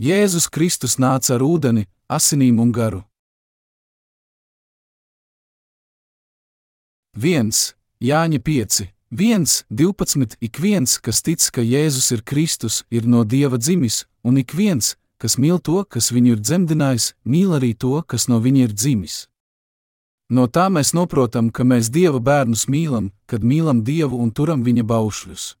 Jēzus Kristus nāca ar ūdeni, asinīm un garu. 1. Jāņa 5, 1, 12. Ik viens, kas tic, ka Jēzus ir Kristus, ir no Dieva dzimis, un ik viens, kas mīl to, kas viņu ir dzemdinājis, mīl arī to, kas no viņa ir dzimis. No tā mēs saprotam, ka mēs Dieva bērnus mīlam, kad mīlam Dievu un turam viņa baušļus.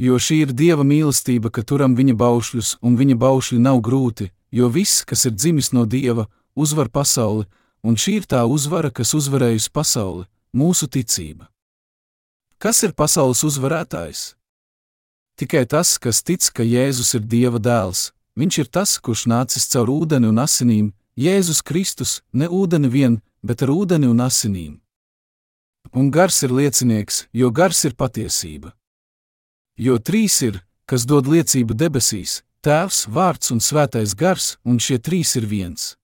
Jo šī ir Dieva mīlestība, ka turam viņa baušļus, un viņa baušļi nav grūti, jo viss, kas ir dzimis no Dieva, uzvar pasauli, un šī ir tā uzvara, kas uzvarējusi pasauli - mūsu ticība. Kas ir pasaules uzvarētājs? Tikai tas, kas tic, ka Jēzus ir Dieva dēls, viņš ir tas, kurš nācis caur ūdeni un asinīm, Jēzus Kristus, ne ūdeni vien, bet ar ūdeni un asinīm. Un gars ir liecinieks, jo gars ir patiesība. Jo trīs ir, kas dod liecību debesīs, Tēvs, Vārds un Svētais Gars, un šie trīs ir viens.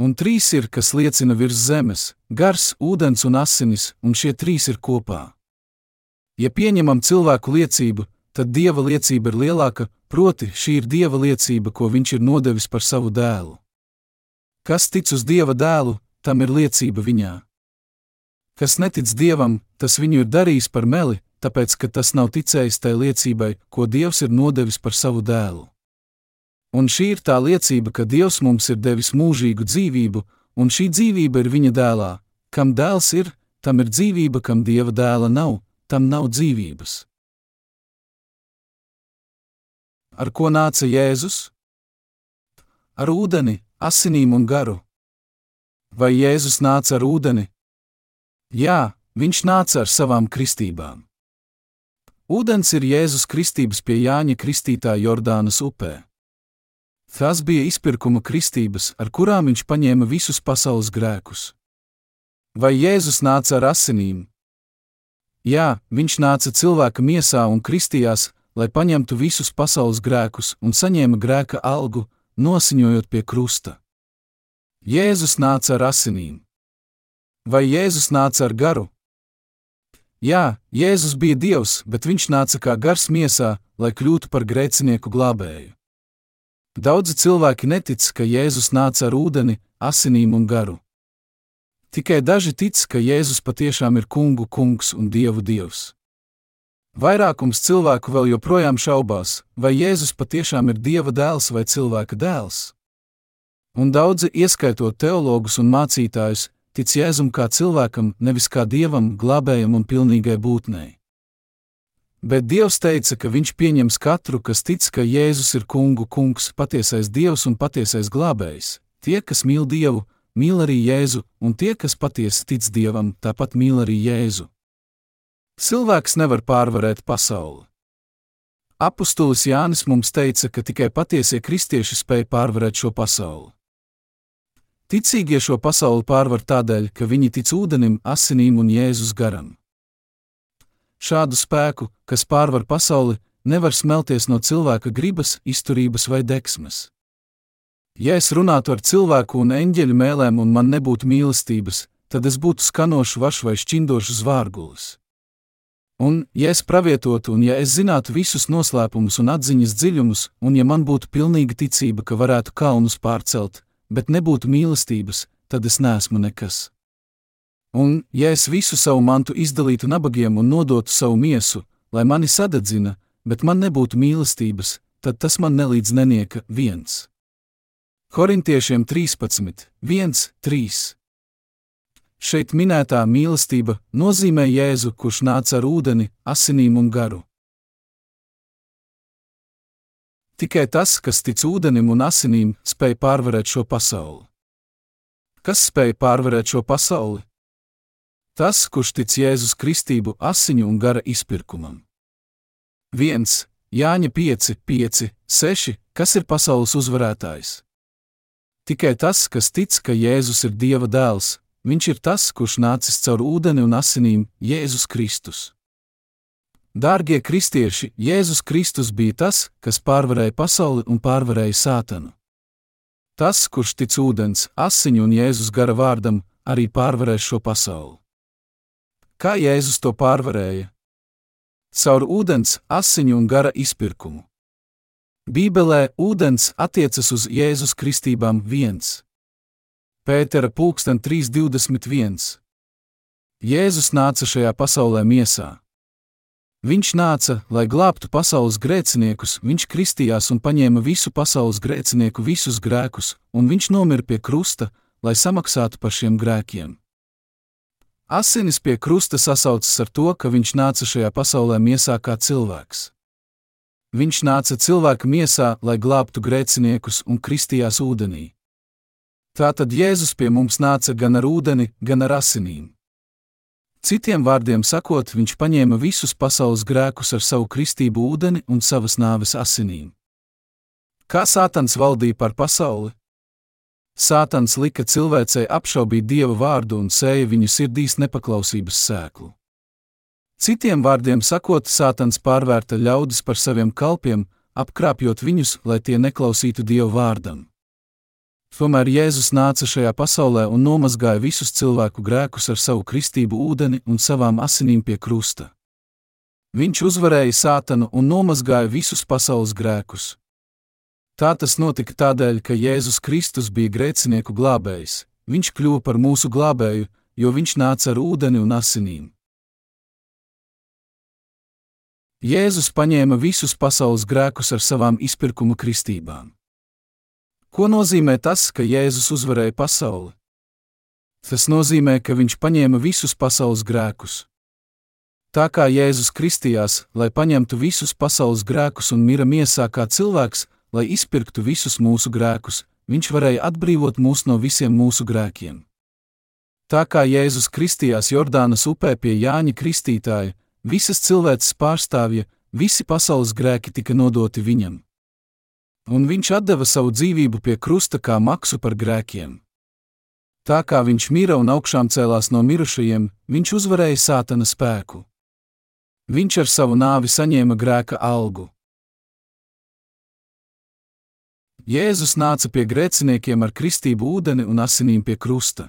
Un trīs ir, kas liecina virs zemes - gars, ūdens un asinis, un šie trīs ir kopā. Ja pieņemam cilvēku liecību, tad dieva liecība ir lielāka, proti, šī ir dieva liecība, ko viņš ir nodevis par savu dēlu. Kas tic uz dieva dēlu, tam ir liecība viņā. Kas netic dievam, tas viņu ir darījis par meli, tāpēc ka tas nav ticējis tai liecībai, ko dievs ir nodevis par savu dēlu. Un šī ir tā liecība, ka dievs mums ir devis mūžīgu dzīvību, un šī dzīvība ir viņa dēlā. Kam dēls ir, tam ir dzīvība, kam dieva dēla nav, tam nav dzīvības. Ar ko nāca Jēzus? Ar ūdeni, asinīm un garu. Vai Jēzus nāca ar ūdeni? Jā, viņš nāca ar savām kristībām. Ūdens ir Jēzus kristības pie Jāņa Kristītāja Jordānas upē. Tas bija izpirkuma kristības, ar kurām viņš paņēma visus pasaules grēkus. Vai Jēzus nāca ar asinīm? Jā, viņš nāca cilvēka miesā un kristījās, lai paņemtu visus pasaules grēkus un saņēma grēka algu, nosiņojot pie krusta. Jēzus nāca ar asinīm. Vai Jēzus nāca ar garu? Jā, Jēzus bija Dievs, bet viņš nāca kā gars miesā, lai kļūtu par grēcinieku glābēju. Daudzi cilvēki netic, ka Jēzus nāca ar ūdeni, asinīm un garu. Tikai daži tic, ka Jēzus patiešām ir kungu kungs un dievu dievs. Vairākums cilvēku vēl joprojām šaubās, vai Jēzus patiešām ir dieva dēls vai cilvēka dēls. Un daudzi, ieskaitot teologus un mācītājus, tic Jēzum kā cilvēkam, nevis kā dievam, glābējam un pilnīgai būtnei. Bet Dievs teica, ka Viņš pieņems katru, kas tic, ka Jēzus ir kungu kungs, patiesais Dievs un patiesais glābējs. Tie, kas mīl Dievu, mīl arī Jēzu, un tie, kas patiesi tic Dievam, tāpat mīl arī Jēzu. Cilvēks nevar pārvarēt pasauli. Apostolis Jānis mums teica, ka tikai patiesie kristieši spēj pārvarēt šo pasauli. Ticīgie šo pasauli pārvar tādēļ, ka viņi tic ūdenim, asinīm un Jēzus garam. Šādu spēku, kas pārvar pasauli, nevar smelties no cilvēka gribas, izturības vai deksmes. Ja es runātu ar cilvēku un eņģeļu mēlēm un man nebūtu mīlestības, tad es būtu skanošs vašs vai šķindošs zvārgulis. Un, ja es pravietotu, un ja es zinātu visus noslēpumus un atziņas dziļumus, un ja man būtu pilnīga ticība, ka varētu kalnus pārcelt, bet nebūtu mīlestības, tad es neesmu nekas. Un, ja es visu savu mantu izdalītu nabagiem un nodotu savu miesu, lai mani sadedzina, bet man nebūtu mīlestības, tad tas man nelīdz nenieka viens. Korintiešiem 13, 1, 3. Šeit minētā mīlestība nozīmē Jēzu, kurš nāca ar ūdeni, asinīm un garu. Tikai tas, kas tic ūdenim un asinīm, spēj pārvarēt šo pasauli. Kas spēj pārvarēt šo pasauli? Tas, kurš tic Jēzus Kristību asiņu un gara izpirkumam. 1. Jāņa 5, 5, 6. Kas ir pasaules uzvarētājs? Tikai tas, kas tic, ka Jēzus ir Dieva dēls, viņš ir tas, kurš nācis caur ūdeni un asinīm - Jēzus Kristus. Dārgie kristieši, Jēzus Kristus bija tas, kas pārvarēja pasauli un pārvarēja sātanu. Tas, kurš tic ūdens, asiņu un Jēzus gara vārdam, arī pārvarēs šo pasauli. Kā Jēzus to pārvarēja? Caur ūdens, asiņu un gara izpirkumu. Bībelē ūdens attiecas uz Jēzus kristībām viens. Pētera pulksten 3.21. Jēzus nāca šajā pasaulē miesā. Viņš nāca, lai glābtu pasaules grēciniekus, viņš kristījās un paņēma visu pasaules grēcinieku visus grēkus, un viņš nomira pie krusta, lai samaksātu par šiem grēkiem. Asinis pie krusta sasaucas ar to, ka viņš nāca šajā pasaulē miesā kā cilvēks. Viņš nāca cilvēka miesā, lai glābtu grēciniekus un kristījās ūdenī. Tātad Jēzus pie mums nāca gan ar ūdeni, gan ar asinīm. Citiem vārdiem sakot, viņš paņēma visus pasaules grēkus ar savu kristību ūdeni un savas nāves asinīm. Kā Sātans valdīja par pasauli? Sātans lika cilvēcei apšaubīt Dieva vārdu un sēja viņu sirdīs nepaklausības sēklu. Citiem vārdiem sakot, Sātans pārvērta ļaudis par saviem kalpiem, apkrāpjot viņus, lai tie neklausītu Dieva vārdam. Tomēr Jēzus nāca šajā pasaulē un nomazgāja visus cilvēku grēkus ar savu kristību ūdeni un savām asinīm pie krusta. Viņš uzvarēja sātanu un nomazgāja visus pasaules grēkus. Tā tas notika tādēļ, ka Jēzus Kristus bija grēcinieku glābējs, viņš kļuva par mūsu glābēju, jo viņš nāca ar ūdeni un asinīm. Jēzus paņēma visus pasaules grēkus ar savām izpirkuma kristībām. Ko nozīmē tas, ka Jēzus uzvarēja pasauli? Tas nozīmē, ka viņš paņēma visus pasaules grēkus. Tā kā Jēzus kristījās, lai paņemtu visus pasaules grēkus un mira miesā kā cilvēks, lai izpirktu visus mūsu grēkus, viņš varēja atbrīvot mūs no visiem mūsu grēkiem. Tā kā Jēzus kristījās Jordānas upē pie Jāņa Kristītāja, visas cilvēces pārstāvja, visi pasaules grēki tika nodoti viņam un viņš deva savu dzīvību pie krusta kā maksu par grēkiem. Tā kā viņš mira un augšām cēlās no mirušajiem, viņš uzvarēja sātana spēku. Viņš ar savu nāvi saņēma grēka algu. Jēzus nāca pie grēciniekiem ar kristību ūdeni un asinīm pie krusta.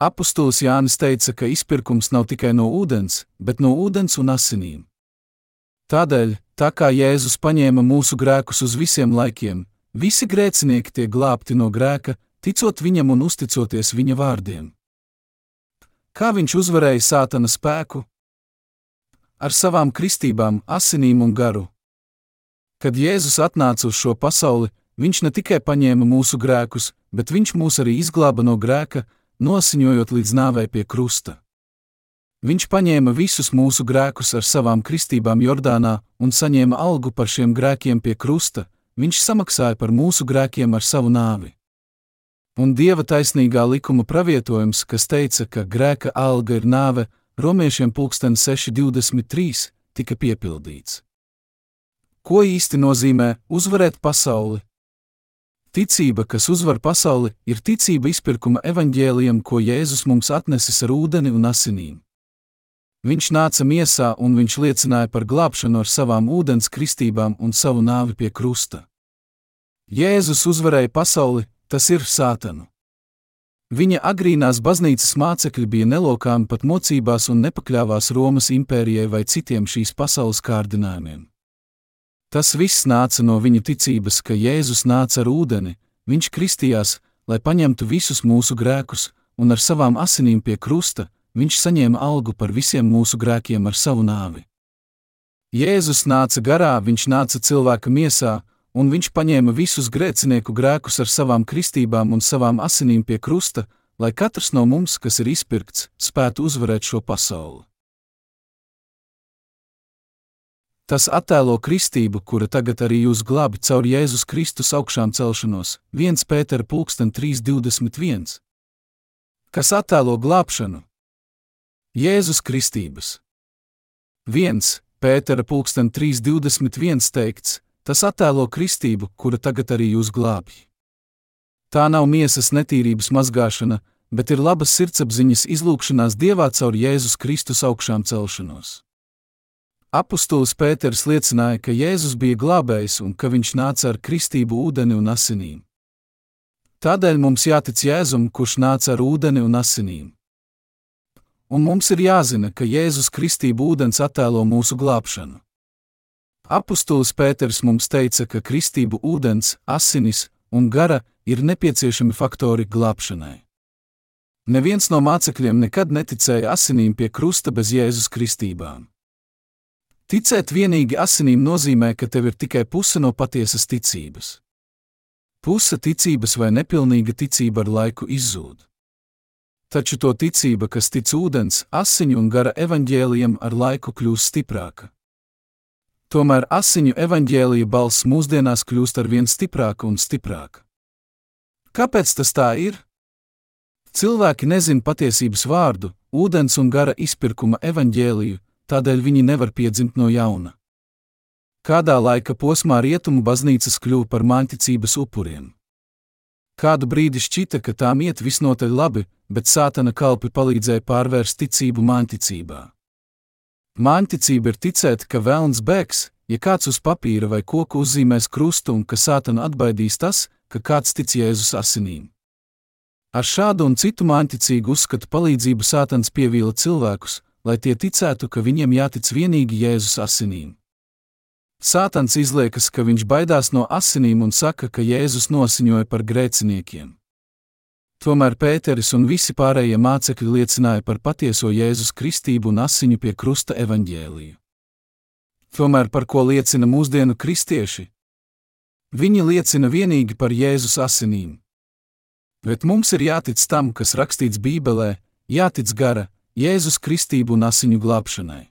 Apostols Jānis teica, ka izpirkums nav tikai no ūdens, bet no ūdens un asinīm. Tādēļ, tā kā Jēzus paņēma mūsu grēkus uz visiem laikiem, visi grēcinieki tiek glābti no grēka, ticot viņam un uzticoties viņa vārdiem. Kā viņš uzvarēja sātana spēku? Ar savām kristībām, asinīm un garu. Kad Jēzus atnāca uz šo pasauli, viņš ne tikai paņēma mūsu grēkus, bet viņš mūs arī izglāba no grēka, nosiņojot līdz nāvei pie krusta. Viņš paņēma visus mūsu grēkus ar savām kristībām Jordānā un saņēma algu par šiem grēkiem pie krusta, viņš samaksāja par mūsu grēkiem ar savu nāvi. Un Dieva taisnīgā likuma pravietojums, kas teica, ka grēka alga ir nāve, romiešiem 6.23, tika piepildīts. Ko īsti nozīmē uzvarēt pasauli? Ticība, kas uzvar pasauli, ir ticība izpirkuma evaņģēlijam, ko Jēzus mums atnesis ar ūdeni un asinīm. Viņš nāca miesā un viņš liecināja par glābšanu ar savām ūdens kristībām un savu nāvi pie krusta. Jēzus uzvarēja pasauli, tas ir sātanu. Viņa agrīnās baznīcas mācekļi bija nelokāmi pat mocībās un nepakļāvās Romas impērijai vai citiem šīs pasaules kārdinājumiem. Tas viss nāca no viņa ticības, ka Jēzus nāca ar ūdeni, viņš kristījās, lai paņemtu visus mūsu grēkus, un ar savām asinīm pie krusta, viņš saņēma algu par visiem mūsu grēkiem ar savu nāvi. Jēzus nāca garā, viņš nāca cilvēka miesā, un viņš paņēma visus grēcinieku grēkus ar savām kristībām un savām asinīm pie krusta, lai katrs no mums, kas ir izpirkts, spētu uzvarēt šo pasauli. Tas attēlo kristību, kura tagad arī jūs glābi caur Jēzus Kristus augšām celšanos, 1 Pētera 3.21. Kas attēlo glābšanu, Jēzus Kristības. 1. Pētera 3.21 teikts, tas attēlo kristību, kura tagad arī jūs glābj. Tā nav miesas netīrības mazgāšana, bet ir labas sirdsapziņas izlūkšanās Dievā caur Jēzus Kristus augšām celšanos. Apostols Pēters liecināja, ka Jēzus bija glābējs un ka viņš nāca ar kristību ūdeni un asinīm. Tādēļ mums jātic Jēzum, kurš nāca ar ūdeni un asinīm un mums ir jāzina, ka Jēzus Kristība ūdens attēlo mūsu glābšanu. Apostols Pēters mums teica, ka kristību ūdens, asinis un gara ir nepieciešami faktori glābšanai. Neviens no mācekļiem nekad neticēja asinīm pie krusta bez Jēzus kristībām. Ticēt vienīgi asinīm nozīmē, ka tev ir tikai puse no patiesas ticības. Puse ticības vai nepilnīga ticība ar laiku izzūd. Taču to ticība, kas tic ūdens, asiņu un gara evaņģēlijam, ar laiku kļūst stiprāka. Tomēr asiņu evaņģēlija balss mūsdienās kļūst ar vien stiprāka un stiprāka. Kāpēc tas tā ir? Cilvēki nezina patiesības vārdu, ūdens un gara izpirkuma evaņģēliju, tādēļ viņi nevar piedzimt no jauna. Kādā laika posmā rietumu baznīcas kļuva par māņticības upuriem. Kādu brīdi šķita, ka tām iet visnotaļ labi, bet sātana kalpi palīdzēja pārvērst ticību māņticībā. Māņticība ir ticēt, ka vēlns bēgs, ja kāds uz papīra vai koku uzzīmēs krustu un ka sātana atbaidīs tas, ka kāds tic Jēzus asinīm. Ar šādu un citu māņticīgu uzskatu palīdzību sātans pievīla cilvēkus, lai tie ticētu, ka viņiem jātic vienīgi Jēzus asinīm. Sātans izliekas, ka viņš baidās no asinīm un saka, ka Jēzus nosiņoja par grēciniekiem. Tomēr Pēteris un visi pārējie mācekļi liecināja par patieso Jēzus kristību un asiņu pie krusta evaņģēliju. Tomēr par ko liecina mūsdienu kristieši? Viņi liecina vienīgi par Jēzus asinīm. Bet mums ir jātic tam, kas rakstīts Bībelē, jātic gara, Jēzus kristību un asiņu glābšanai.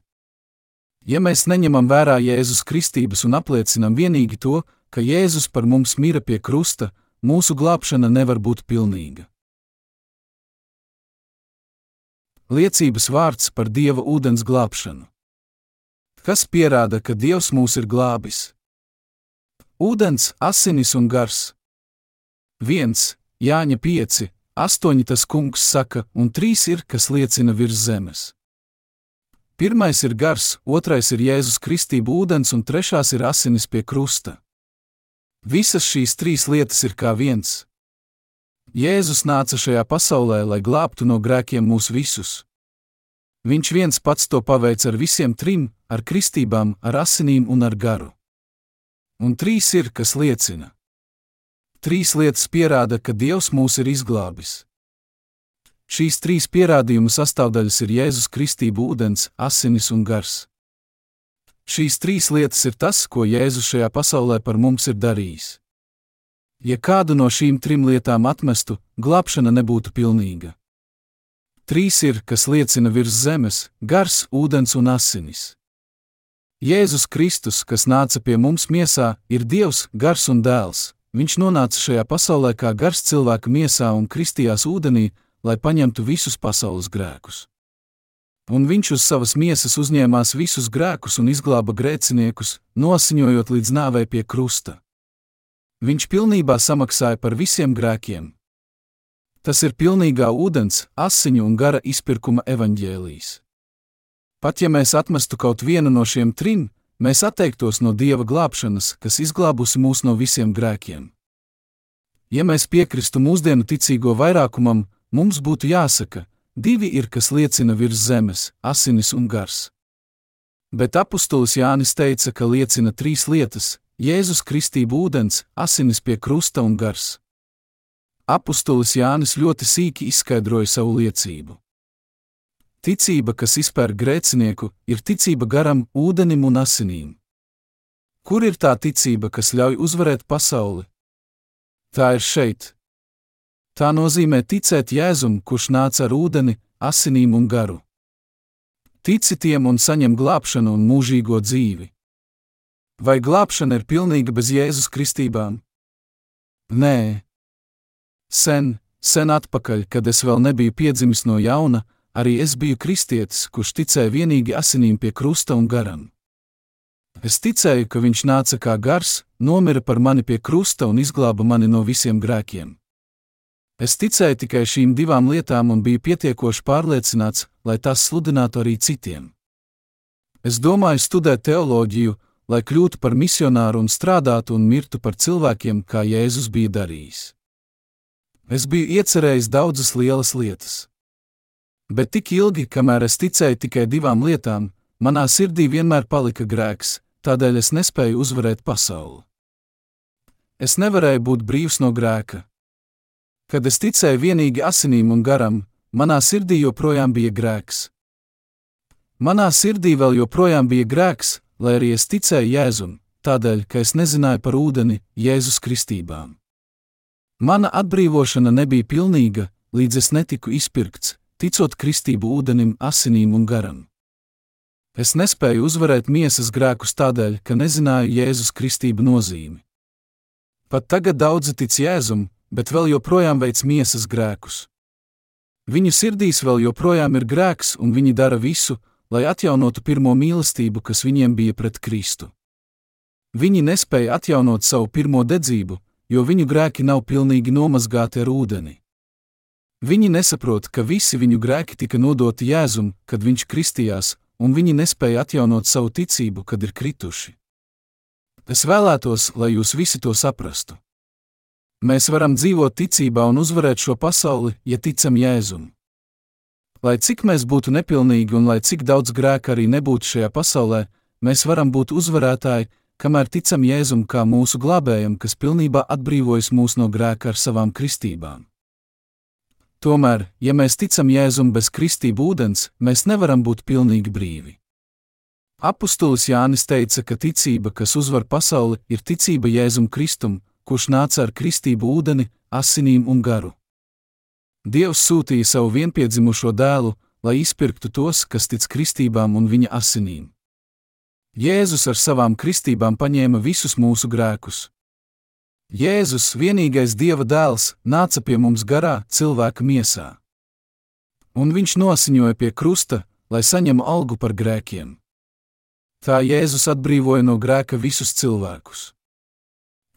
Ja mēs neņemam vērā Jēzus kristības un apliecinam vienīgi to, ka Jēzus par mums mira pie krusta, mūsu glābšana nevar būt pilnīga. liecības vārds par Dieva ūdens glābšanu. Kas pierāda, ka Dievs mūs ir glābis? Ūdens, asinis un gars. 1. Jāņa 5, 8. tas kungs saka, un 3 ir, kas liecina virs zemes. Pirmais ir gars, otrais ir Jēzus Kristība ūdens un trešās ir asinis pie krusta. Visas šīs trīs lietas ir kā viens. Jēzus nāca šajā pasaulē, lai glābtu no grēkiem mūs visus. Viņš viens pats to paveic ar visiem trim, ar kristībām, ar asinīm un ar garu. Un trīs ir, kas liecina. Trīs lietas pierāda, ka Dievs mūs ir izglābis. Šīs trīs pierādījumu sastāvdaļas ir Jēzus Kristība, ūdens, asinis un gars. Šīs trīs lietas ir tas, ko Jēzus šajā pasaulē par mums ir darījis. Ja kādu no šīm trim lietām atmestu, glābšana nebūtu pilnīga. Trīs ir, kas liecina virs zemes - gars, ūdens un asinis. Jēzus Kristus, kas nāca pie mums miesā, ir Dievs, gars un dēls. Viņš nonāca šajā pasaulē kā gars cilvēka miesā un kristījās ūdenī, lai paņemtu visus pasaules grēkus. Un viņš uz savas miesas uzņēmās visus grēkus un izglāba grēciniekus, nosiņojot līdz nāvei pie krusta. Viņš pilnībā samaksāja par visiem grēkiem. Tas ir pilnīgā ūdens, asiņu un gara izpirkuma evaņģēlijs. Pat ja mēs atmestu kaut vienu no šiem trim, mēs atteiktos no dieva glābšanas, kas izglābusi mūs no visiem grēkiem. Ja mēs piekristu mūsdienu ticīgo vairākumam, mums būtu jāsaka, divi ir, kas liecina virs zemes - asinis un gars. Bet apustulis Jānis teica, ka liecina trīs lietas Jēzus Kristība ūdens, asinis pie krusta un gars. Apostolis Jānis ļoti sīki izskaidroja savu liecību. Ticība, kas izpērk grēcinieku, ir ticība garam, ūdenim un asinīm. Kur ir tā ticība, kas ļauj uzvarēt pasauli? Tā ir šeit. Tā nozīmē ticēt Jēzum, kurš nāca ar ūdeni, asinīm un garu. Tici tiem un saņem glābšanu un mūžīgo dzīvi. Vai glābšana ir pilnīga bez Jēzus kristībām? Nē. Sen, sen atpakaļ, kad es vēl nebiju piedzimis no jauna, arī es biju kristietis, kurš ticēja vienīgi asinīm pie krusta un garam. Es ticēju, ka viņš nāca kā gars, nomira par mani pie krusta un izglāba mani no visiem grēkiem. Es ticēju tikai šīm divām lietām un biju pietiekoši pārliecināts, lai tās sludinātu arī citiem. Es domāju studēt teoloģiju, lai kļūtu par misionāru un strādātu un mirtu par cilvēkiem, kā Jēzus bija darījis. Es biju iecerējis daudzas lielas lietas. Bet tik ilgi, kamēr es ticēju tikai divām lietām, manā sirdī vienmēr palika grēks, tādēļ es nespēju uzvarēt pasauli. Es nevarēju būt brīvs no grēka. Kad es ticēju vienīgi asinīm un garam, manā sirdī joprojām bija grēks. Manā sirdī vēl joprojām bija grēks, lai arī es ticēju Jēzum, tādēļ, ka es nezināju par ūdeni Jēzus kristībām. Mana atbrīvošana nebija pilnīga, līdz es netiku izpirkts, ticot kristību ūdenim, asinīm un garam. Es nespēju uzvarēt miesas grēkus tādēļ, ka nezināju Jēzus kristību nozīmi. Pat tagad daudzi tic Jēzum, bet vēl joprojām veic miesas grēkus. Viņu sirdīs vēl joprojām ir grēks, un viņi dara visu, lai atjaunotu pirmo mīlestību, kas viņiem bija pret Kristu. Viņi nespēja atjaunot savu pirmo dedzību, jo viņu grēki nav pilnīgi nomazgāti ar ūdeni. Viņi nesaprot, ka visi viņu grēki tika nodoti Jēzum, kad viņš kristījās, un viņi nespēja atjaunot savu ticību, kad ir krituši. Es vēlētos, lai jūs visi to saprastu. Mēs varam dzīvot ticībā un uzvarēt šo pasauli, ja ticam Jēzum. Lai cik mēs būtu nepilnīgi un lai cik daudz grēka arī nebūtu šajā pasaulē, mēs varam būt uzvarētāji, kamēr ticam Jēzum kā mūsu glābējam, kas pilnībā atbrīvojas mūs no grēka ar savām kristībām. Tomēr, ja mēs ticam Jēzum bez kristību ūdens, mēs nevaram būt pilnīgi brīvi. Apostolis Jānis teica, ka ticība, kas uzvar pasauli, ir ticība Jēzum Kristum, kurš nāca ar kristību ūdeni, asinīm un garu. Dievs sūtīja savu vienpiedzimušo dēlu, lai izpirktu tos, kas tic kristībām un viņa asinīm. Jēzus ar savām kristībām paņēma visus mūsu grēkus. Jēzus, vienīgais Dieva dēls, nāca pie mums garā, cilvēka miesā. Un viņš nosiņoja pie krusta, lai saņemtu algu par grēkiem. Tā Jēzus atbrīvoja no grēka visus cilvēkus.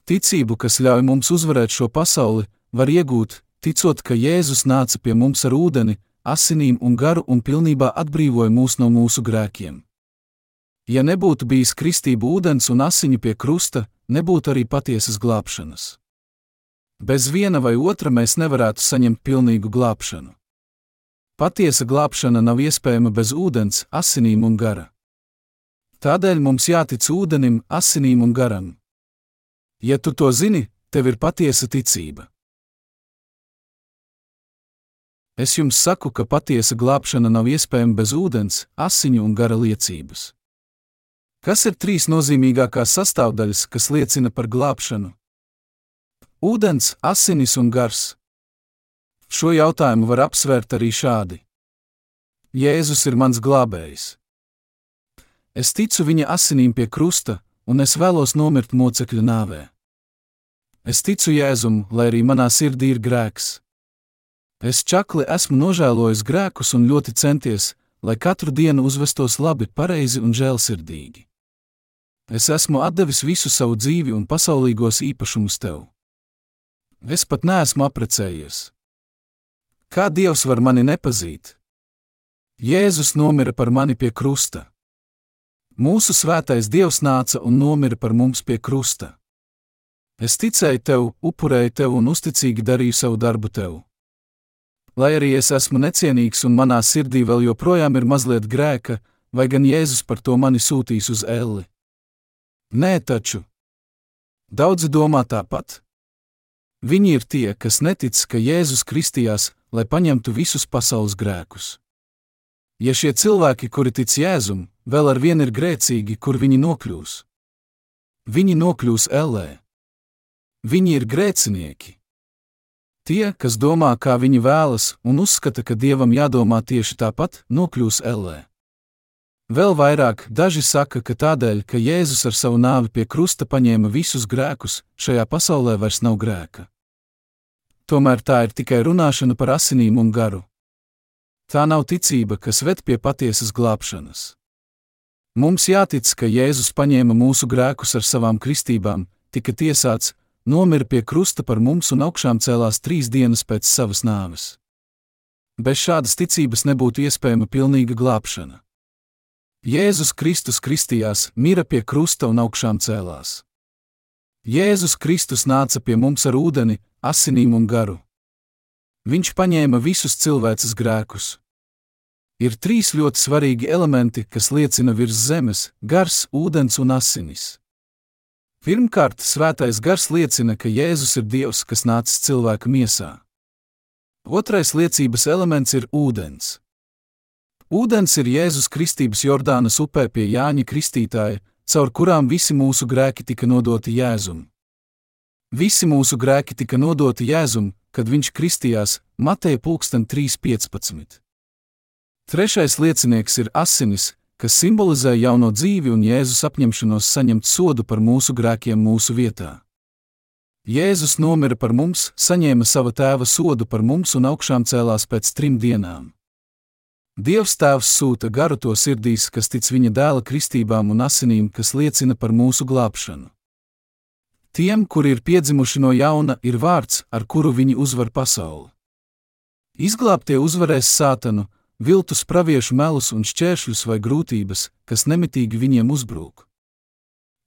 Ticību, kas ļauj mums uzvarēt šo pasauli, var iegūt, ticot, ka Jēzus nāca pie mums ar ūdeni, asinīm un garu un pilnībā atbrīvoja mūs no mūsu grēkiem. Ja nebūtu bijis kristība ūdens un asiņu pie krusta, nebūtu arī patiesas glābšanas. Bez viena vai otra mēs nevarētu saņemt pilnīgu glābšanu. Patiesa glābšana nav iespējama bez ūdens, asinīm un gara. Tādēļ mums jātic ūdenim, asinīm un garam. Ja tu to zini, tev ir patiesa ticība. Es jums saku, ka patiesa glābšana nav iespējama bez ūdens, asiņu un gara liecības. Kas ir trīs nozīmīgākās sastāvdaļas, kas liecina par glābšanu? Ūdens, asinis un gars. Šo jautājumu var apsvērt arī šādi: Jēzus ir mans glābējs. Es ticu viņa asinīm pie krusta, un es vēlos nomirt mocekļa nāvē. Es ticu Jēzum, lai arī manā sirdī ir grēks. Es čakli esmu nožēlojis grēkus un ļoti centies, lai katru dienu uzvestos labi, pareizi un žēlsirdīgi. Es esmu devis visu savu dzīvi un pasaulīgos īpašumus tev. Es pat neesmu apprecējies. Kā Dievs var mani nepazīt? Jēzus nomira par mani pie krusta. Mūsu svētais Dievs nāca un nomira par mums pie krusta. Es ticēju tev, upurēju tev un uzticīgi darīju savu darbu tev. Lai arī es esmu necienīgs un manā sirdī vēl joprojām ir mazliet grēka, vai gan Jēzus par to mani sūtīs uz elli. Nē, taču. Daudzi domā tāpat. Viņi ir tie, kas netic, ka Jēzus kristījās, lai paņemtu visus pasaules grēkus. Ja šie cilvēki, kuri tic Jēzum, vēl ar vienu ir grēcīgi, kur viņi nokļūs? Viņi nokļūs ellē. Viņi ir grēcinieki. Tie, kas domā, kā viņi vēlas, un uzskata, ka dievam jādomā tieši tāpat, nokļūs ellē. Vēl vairāk daži saka, ka tādēļ, ka Jēzus ar savu nāvi pie krusta paņēma visus grēkus, šajā pasaulē vairs nav grēka. Tomēr tā ir tikai runāšana par asinīm un garu. Tā nav ticība, kas ved pie patiesas glābšanas. Mums jātic, ka Jēzus paņēma mūsu grēkus ar savām kristībām, tika tiesāts, nomira pie krusta par mums un augšām cēlās trīs dienas pēc savas nāves. Bez šādas ticības nebūtu iespējama pilnīga glābšana. Jēzus Kristus kristījās, mira pie krusta un augšām cēlās. Jēzus Kristus nāca pie mums ar ūdeni, asinīm un garu. Viņš paņēma visus cilvēces grēkus. Ir trīs ļoti svarīgi elementi, kas liecina virs zemes - gars, ūdens un asinis. Pirmkārt, svētais gars liecina, ka Jēzus ir Dievs, kas nācis cilvēka miesā. Otrais liecības elements ir ūdens. Ūdens ir Jēzus Kristības Jordānas upē pie Jāņa Kristītāja, caur kurām visi mūsu grēki tika nodoti Jēzum. Visi mūsu grēki tika nodoti Jēzum, kad viņš kristījās Mateja 3.15. Trešais liecinieks ir asinis, kas simbolizē jauno dzīvi un Jēzus apņemšanos saņemt sodu par mūsu grēkiem mūsu vietā. Jēzus nomira par mums, saņēma sava tēva sodu par mums un augšām cēlās pēc trim dienām. Dievs Tēvs sūta garu to sirdīs, kas tic viņa dēla kristībām un asinīm, kas liecina par mūsu glābšanu. Tiem, kuri ir piedzimuši no jauna, ir vārds, ar kuru viņi uzvar pasauli. Izglābtie uzvarēs sātanu, viltus praviešu melus un šķēršļus vai grūtības, kas nemitīgi viņiem uzbrūk.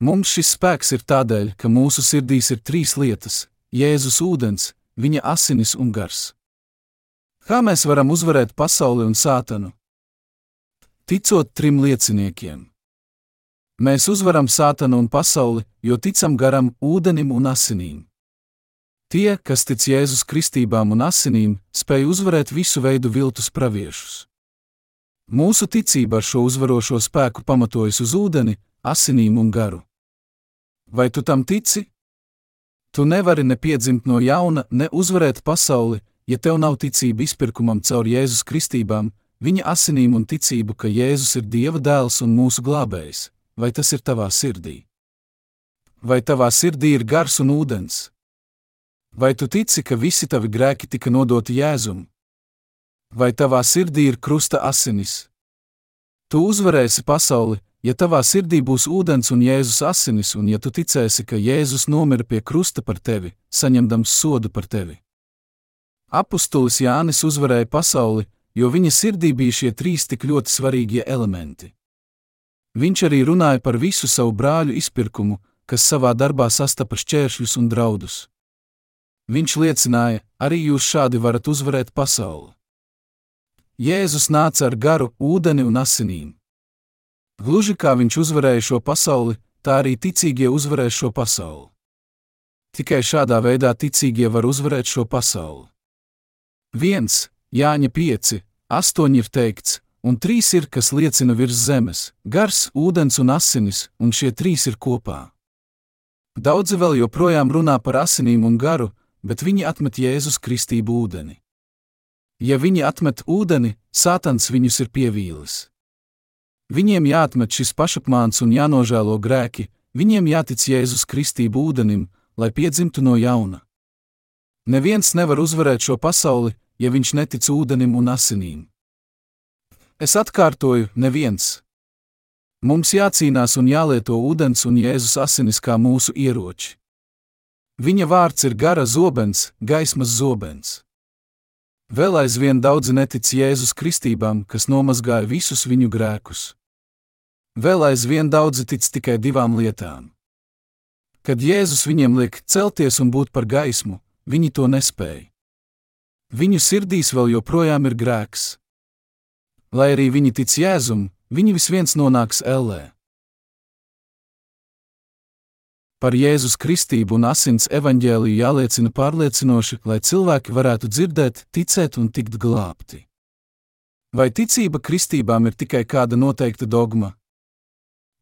Mums šis spēks ir tādēļ, ka mūsu sirdīs ir trīs lietas - Jēzus ūdens, viņa asinis un gars. Kā mēs varam uzvarēt pasauli un sātanu? Ticot trim lieciniekiem. Mēs uzvaram sātanu un pasauli, jo ticam garam, ūdenim un asinīm. Tie, kas tic Jēzus kristībām un asinīm, spēj uzvarēt visu veidu viltus praviešus. Mūsu ticība ar šo uzvarošo spēku pamatojas uz ūdeni, asinīm un garu. Vai tu tam tici? Tu nevari ne piedzimt no jauna, ne uzvarēt pasauli, ja tev nav ticība izpirkumam caur Jēzus kristībām, viņa asinīm un ticību, ka Jēzus ir Dieva dēls un mūsu glābējs, vai tas ir tavā sirdī? Vai tavā sirdī ir gars un ūdens? Vai tu tici, ka visi tavi grēki tika nodoti Jēzum? Vai tavā sirdī ir krusta asinis? Tu uzvarēsi pasauli, ja tavā sirdī būs ūdens un Jēzus asinis, un ja tu ticēsi, ka Jēzus nomira pie krusta par tevi, saņemdams sodu par tevi. Apostolis Jānis uzvarēja pasauli, jo viņa sirdī bija šie trīs tik ļoti svarīgie elementi. Viņš arī runāja par visu savu brāļu izpirkumu, kas savā darbā sastapa šķēršļus un draudus. Viņš liecināja, arī jūs šādi varat uzvarēt pasauli. Jēzus nāca ar garu, ūdeni un asinīm. Gluži kā viņš uzvarēja šo pasauli, tā arī ticīgie uzvarēs šo pasauli. Tikai šādā veidā ticīgie var uzvarēt šo pasauli. 1, Jāņa 5, 8 ir teikts, un 3 ir, kas liecina virs zemes - gars, ūdens un asinis, un šie trīs ir kopā. Daudzi vēl joprojām runā par asinīm un garu, bet viņi atmet Jēzus kristību ūdeni. Ja viņi atmet ūdeni, Sātans viņus ir pievīlis. Viņiem jāatmet šis pašapmāns un jānožēlo grēki, viņiem jātic Jēzus kristību ūdenim, lai piedzimtu no jauna. Neviens nevar uzvarēt šo pasauli, ja viņš netic ūdenim un asinīm. Es atkārtoju, neviens. Mums jācīnās un jālieto ūdens un Jēzus asinis kā mūsu ieroči. Viņa vārds ir gara zobens, gaismas zobens. Vēl aizvien daudzi netic Jēzus kristībām, kas nomazgāja visus viņu grēkus. Vēl aizvien daudzi tic tikai divām lietām. Kad Jēzus viņiem liek celties un būt par gaismu, viņi to nespēja. Viņu sirdīs vēl joprojām ir grēks. Lai arī viņi tic Jēzum, viņi visviens nonāks ellē. Par Jēzus kristību un asins evaņģēliju jāliecina pārliecinoši, lai cilvēki varētu dzirdēt, ticēt un tikt glābti. Vai ticība kristībām ir tikai kāda noteikta dogma?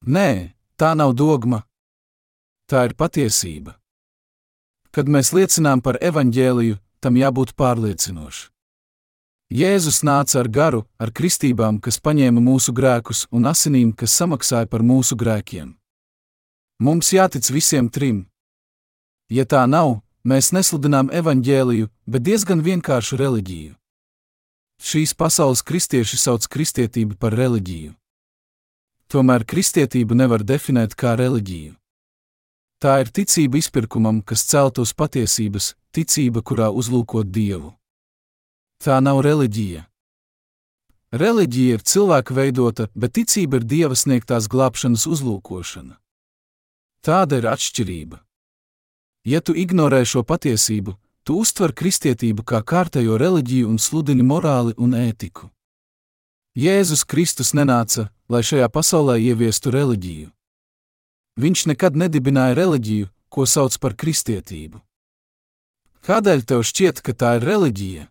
Nē, tā nav dogma. Tā ir patiesība. Kad mēs liecinām par evaņģēliju, tam jābūt pārliecinošam. Jēzus nāca ar garu, ar kristībām, kas paņēma mūsu grēkus, un asinīm, kas samaksāja par mūsu grēkiem. Mums jātic visiem trim. Ja tā nav, mēs nesludinām evaņģēliju, bet diezgan vienkāršu reliģiju. Šīs pasaules kristieši sauc kristietību par reliģiju. Tomēr kristietību nevar definēt kā reliģiju. Tā ir ticība izpirkumam, kas celt uz patiesības, ticība, kurā uzlūkot Dievu. Tā nav reliģija. Reliģija ir cilvēka veidota, bet ticība ir Dieva sniegtās glābšanas uzlūkošana. Tāda ir atšķirība. Ja tu ignorē šo patiesību, tu uztver kristietību kā kārtējo reliģiju un sludini morāli un ētiku. Jēzus Kristus nenāca, lai šajā pasaulē ieviestu reliģiju. Viņš nekad nedibināja reliģiju, ko sauc par kristietību. Kādēļ tev šķiet, ka tā ir reliģija?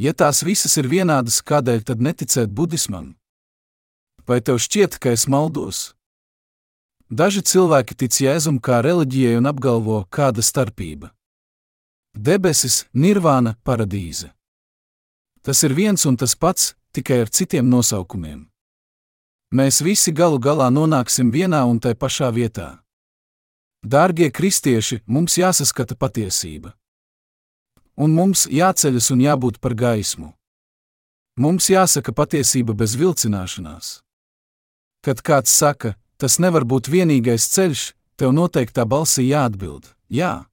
Ja tās visas ir vienādas, kādēļ tad neticēt budismam? Vai tev šķiet, ka es maldos? Daži cilvēki tic jēzum kā reliģijai un apgalvo, kāda starpība. Debesis, nirvāna, paradīze. Tas ir viens un tas pats, tikai ar citiem nosaukumiem. Mēs visi galu galā nonāksim vienā un tai pašā vietā. Dārgie kristieši, mums jāsaskata patiesība. Un mums jāceļas un jābūt par gaismu. Mums jāsaka patiesība bez vilcināšanās. Kad kāds saka, tas nevar būt vienīgais ceļš, tev noteiktā balsī jāatbild: Jā.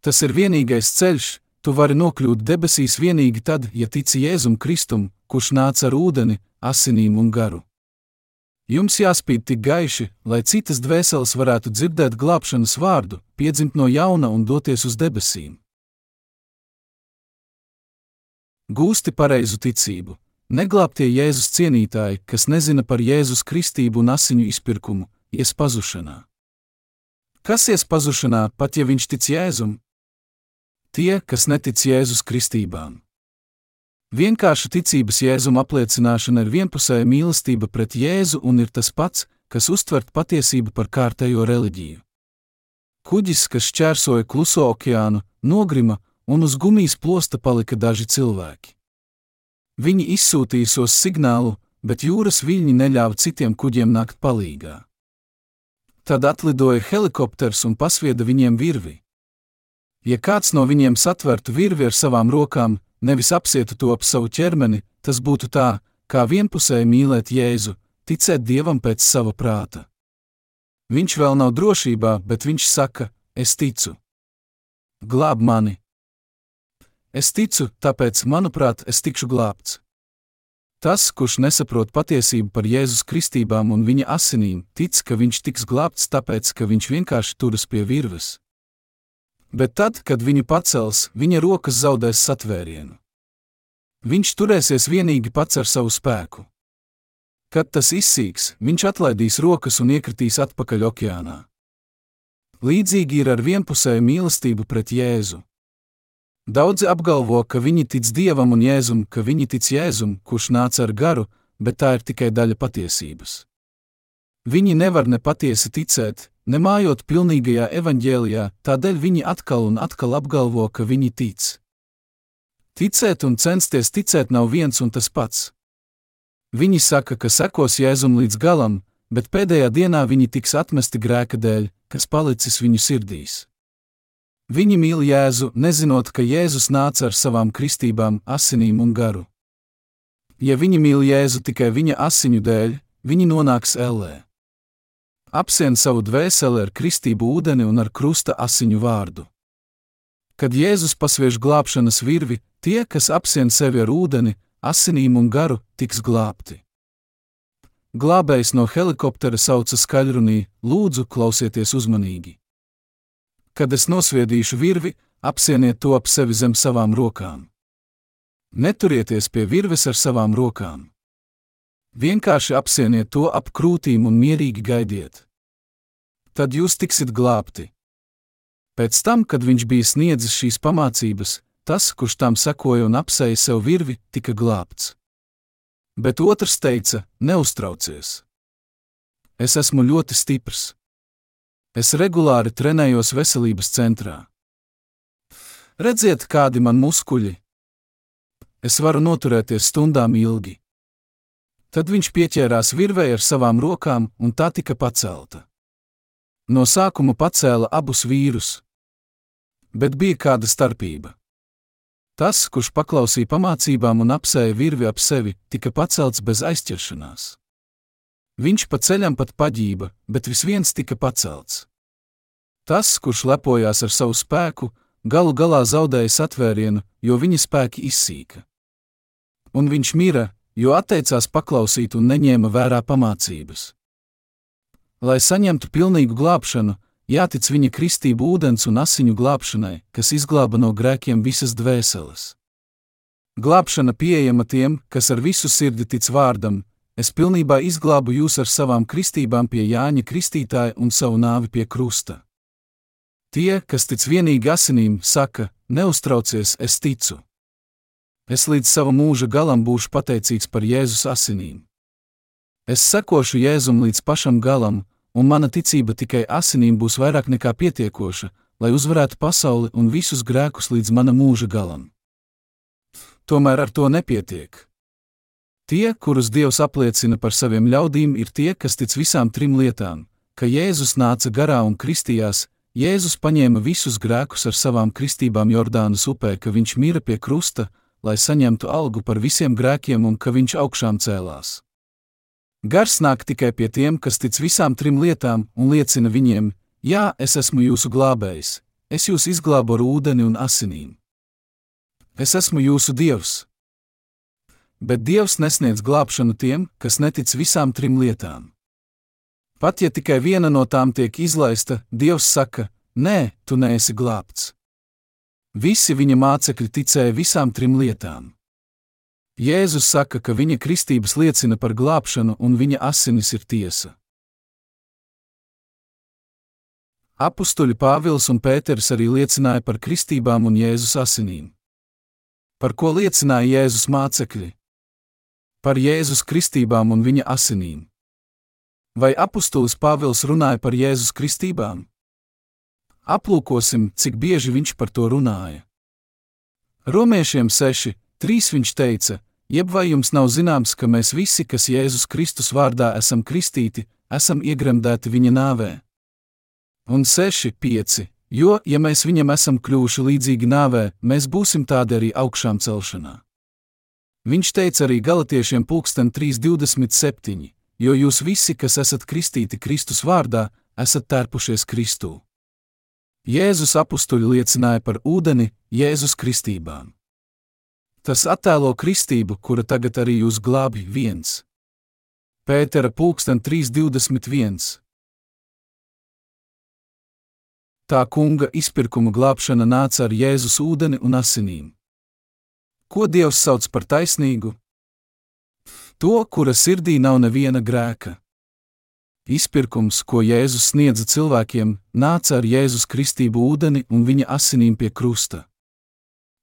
Tas ir vienīgais ceļš, tu vari nokļūt debesīs tikai tad, ja tici Jēzum Kristum, kurš nāca ar ūdeni, asinīm un garu. Jums jāspīd tik gaiši, lai citas dvēseles varētu dzirdēt glābšanas vārdu, piedzimt no jauna un doties uz debesīm. Gūsti pareizu ticību, Neglābtie Jēzus cienītāji, kas nezina par Jēzus kristību un asiņu izpirkumu, ies pazušanā. Kas ies pazušanā, pat ja viņš tic Jēzum? Tie, kas netic Jēzus kristībām. Vienkārša ticības Jēzum apliecināšana ir vienpusēja mīlestība pret Jēzu un ir tas pats, kas uztvert patiesību par kārtējo reliģiju. Kuģis, kas šķērsoja kluso okeānu, nogrima, un uz gumijas plosta palika daži cilvēki. Viņi izsūtīja sos signālu, bet jūras viļņi neļāva citiem kuģiem nākt palīgā. Tad atlidoja helikopters un pasvieda viņiem virvi. Ja kāds no viņiem satvertu virvi ar savām rokām, nevis apsietu to ap savu ķermeni, tas būtu tā, kā vienpusēji mīlēt Jēzu, ticēt Dievam pēc sava prāta. Viņš vēl nav drošībā, bet viņš saka: Es ticu. Glāb mani! Es ticu, tāpēc, manuprāt, es tikšu glābts. Tas, kurš nesaprot patiesību par Jēzus kristībām un viņa asinīm, tic, ka viņš tiks glābts tāpēc, ka viņš vienkārši turas pie virves. Bet tad, kad viņu pacels, viņa rokas zaudēs satvērienu. Viņš turēsies vienīgi pats ar savu spēku. Kad tas izsīks, viņš atlaidīs rokas un iekritīs atpakaļ okeānā. Līdzīgi ir ar vienpusēju mīlestību pret Jēzu. Daudzi apgalvo, ka viņi tic Dievam un Jēzum, ka viņi tic Jēzum, kurš nāca ar garu, bet tā ir tikai daļa patiesības. Viņi nevar nepatiesi ticēt, nemājot pilnīgajā evaņģēlijā, tādēļ viņi atkal un atkal apgalvo, ka viņi tic. Ticēt un censties ticēt nav viens un tas pats. Viņi saka, ka sekos Jēzum līdz galam, bet pēdējā dienā viņi tiks atmesti grēka dēļ, kas palicis viņu sirdīs. Viņi mīl Jēzu, nezinot, ka Jēzus nāca ar savām kristībām, asinīm un garu. Ja viņi mīl Jēzu tikai viņa asiņu dēļ, viņi nonāks ellē. Apsien savu dvēseli ar kristību ūdeni un ar krusta asiņu vārdu. Kad Jēzus pasviež glābšanas virvi, tie, kas apsien sevi ar ūdeni, asinīm un garu, tiks glābti. Glābējs no helikoptera sauca skaļrunī: Lūdzu, klausieties uzmanīgi! Kad es nosviedīšu virvi, apsieniet to ap sevi zem savām rokām. Neturieties pie virves ar savām rokām. Vienkārši apsieniet to ap krūtīm un mierīgi gaidiet. Tad jūs tiksiet glābti. Pēc tam, kad viņš bija sniedzis šīs pamācības, tas, kurš tam sekoja un apsēja sev virvi, tika glābts. Bet otrs teica: Neuztraucies! Es esmu ļoti stiprs. Es regulāri trenējos veselības centrā. Redziet, kādi man muskuļi! Es varu noturēties stundām ilgi. Tad viņš pieķērās virvei ar savām rokām, un tā tika pacelta. No sākuma pacēla abus vīrus. Bet bija kāda starpība. Tas, kurš paklausīja pamācībām un apsēja virvi ap sevi, tika pacelts bez aizķeršanās. Viņš pa ceļam pat paģība, bet vis viens tika pacelts. Tas, kurš lepojās ar savu spēku, galu galā zaudēja satvērienu, jo viņa spēki izsīka. Un viņš mira, jo atteicās paklausīt un neņēma vērā pamācības. Lai saņemtu pilnīgu glābšanu, jātic viņa kristību ūdens un asiņu glābšanai, kas izglāba no grēkiem visas dvēseles. Glābšana pieejama tiem, kas ar visu sirdi tic vārdam, es pilnībā izglābu jūs ar savām kristībām pie Jāņa Kristītāja un savu nāvi pie krusta. Tie, kas tic vienīgi asinīm, saka: Neuztraucies, es ticu. Es līdz sava mūža galam būšu pateicīgs par Jēzus asinīm. Es sekošu Jēzum līdz pašam galam, un mana ticība tikai asinīm būs vairāk nekā pietiekoša, lai uzvarētu pasauli un visus grēkus līdz mana mūža galam. Tomēr ar to nepietiek. Tie, kurus Dievs apliecina par saviem ļaudīm, ir tie, kas tic visām trim lietām - ka Jēzus nāca garā un kristījās, Jēzus paņēma visus grēkus ar savām kristībām Jordānas upē, ka viņš mira pie krusta, lai saņemtu algu par visiem grēkiem un ka viņš augšām cēlās. Gars nāk tikai pie tiem, kas tic visām trim lietām un liecina viņiem: Jā, es esmu jūsu glābējs, es jūs izglābu ar ūdeni un asinīm. Es esmu jūsu dievs. Bet Dievs nesniedz glābšanu tiem, kas netic visām trim lietām. Pat ja tikai viena no tām tiek izlaista, Dievs saka: Nē, tu neesi glābts. Visi viņa mācekļi ticēja visām trim lietām. Jēzus saka, ka viņa kristības liecina par glābšanu un viņa asinis ir tiesa. Apustuļi Pāvils un Pēters arī liecināja par kristībām un Jēzus asinīm. Par ko liecināja Jēzus mācekļi? Par Jēzus kristībām un viņa asinīm. Vai apustulis Pāvils runāja par Jēzus kristībām? Aplūkosim, cik bieži viņš par to runāja. Romiešiem 6, 3 viņš teica: Jeb vai jums nav zināms, ka mēs visi, kas Jēzus Kristus vārdā esam kristīti, esam iegremdēti viņa nāvē? Un 6, 5. Jo, ja mēs viņam esam kļuvuši līdzīgi nāvē, mēs būsim tādi arī augšām celšanā. Viņš teica arī galotiešiem pulksten 3.27, jo jūs visi, kas esat kristīti Kristus vārdā, esat tērpušies Kristū. Jēzus apstuļi liecināja par ūdeni, Jēzus kristībām. Tas attēlo kristību, kura tagad arī jūs glābi viens. Pētera pulksten 3.21 tā kunga izpirkuma glābšana nāca ar Jēzus ūdeni un asinīm. Ko Dievs sauc par taisnīgu? To, kura sirdī nav neviena grēka. Izpirkums, ko Jēzus sniedza cilvēkiem, nāca ar Jēzus kristību ūdeni un viņa asinīm pie krusta.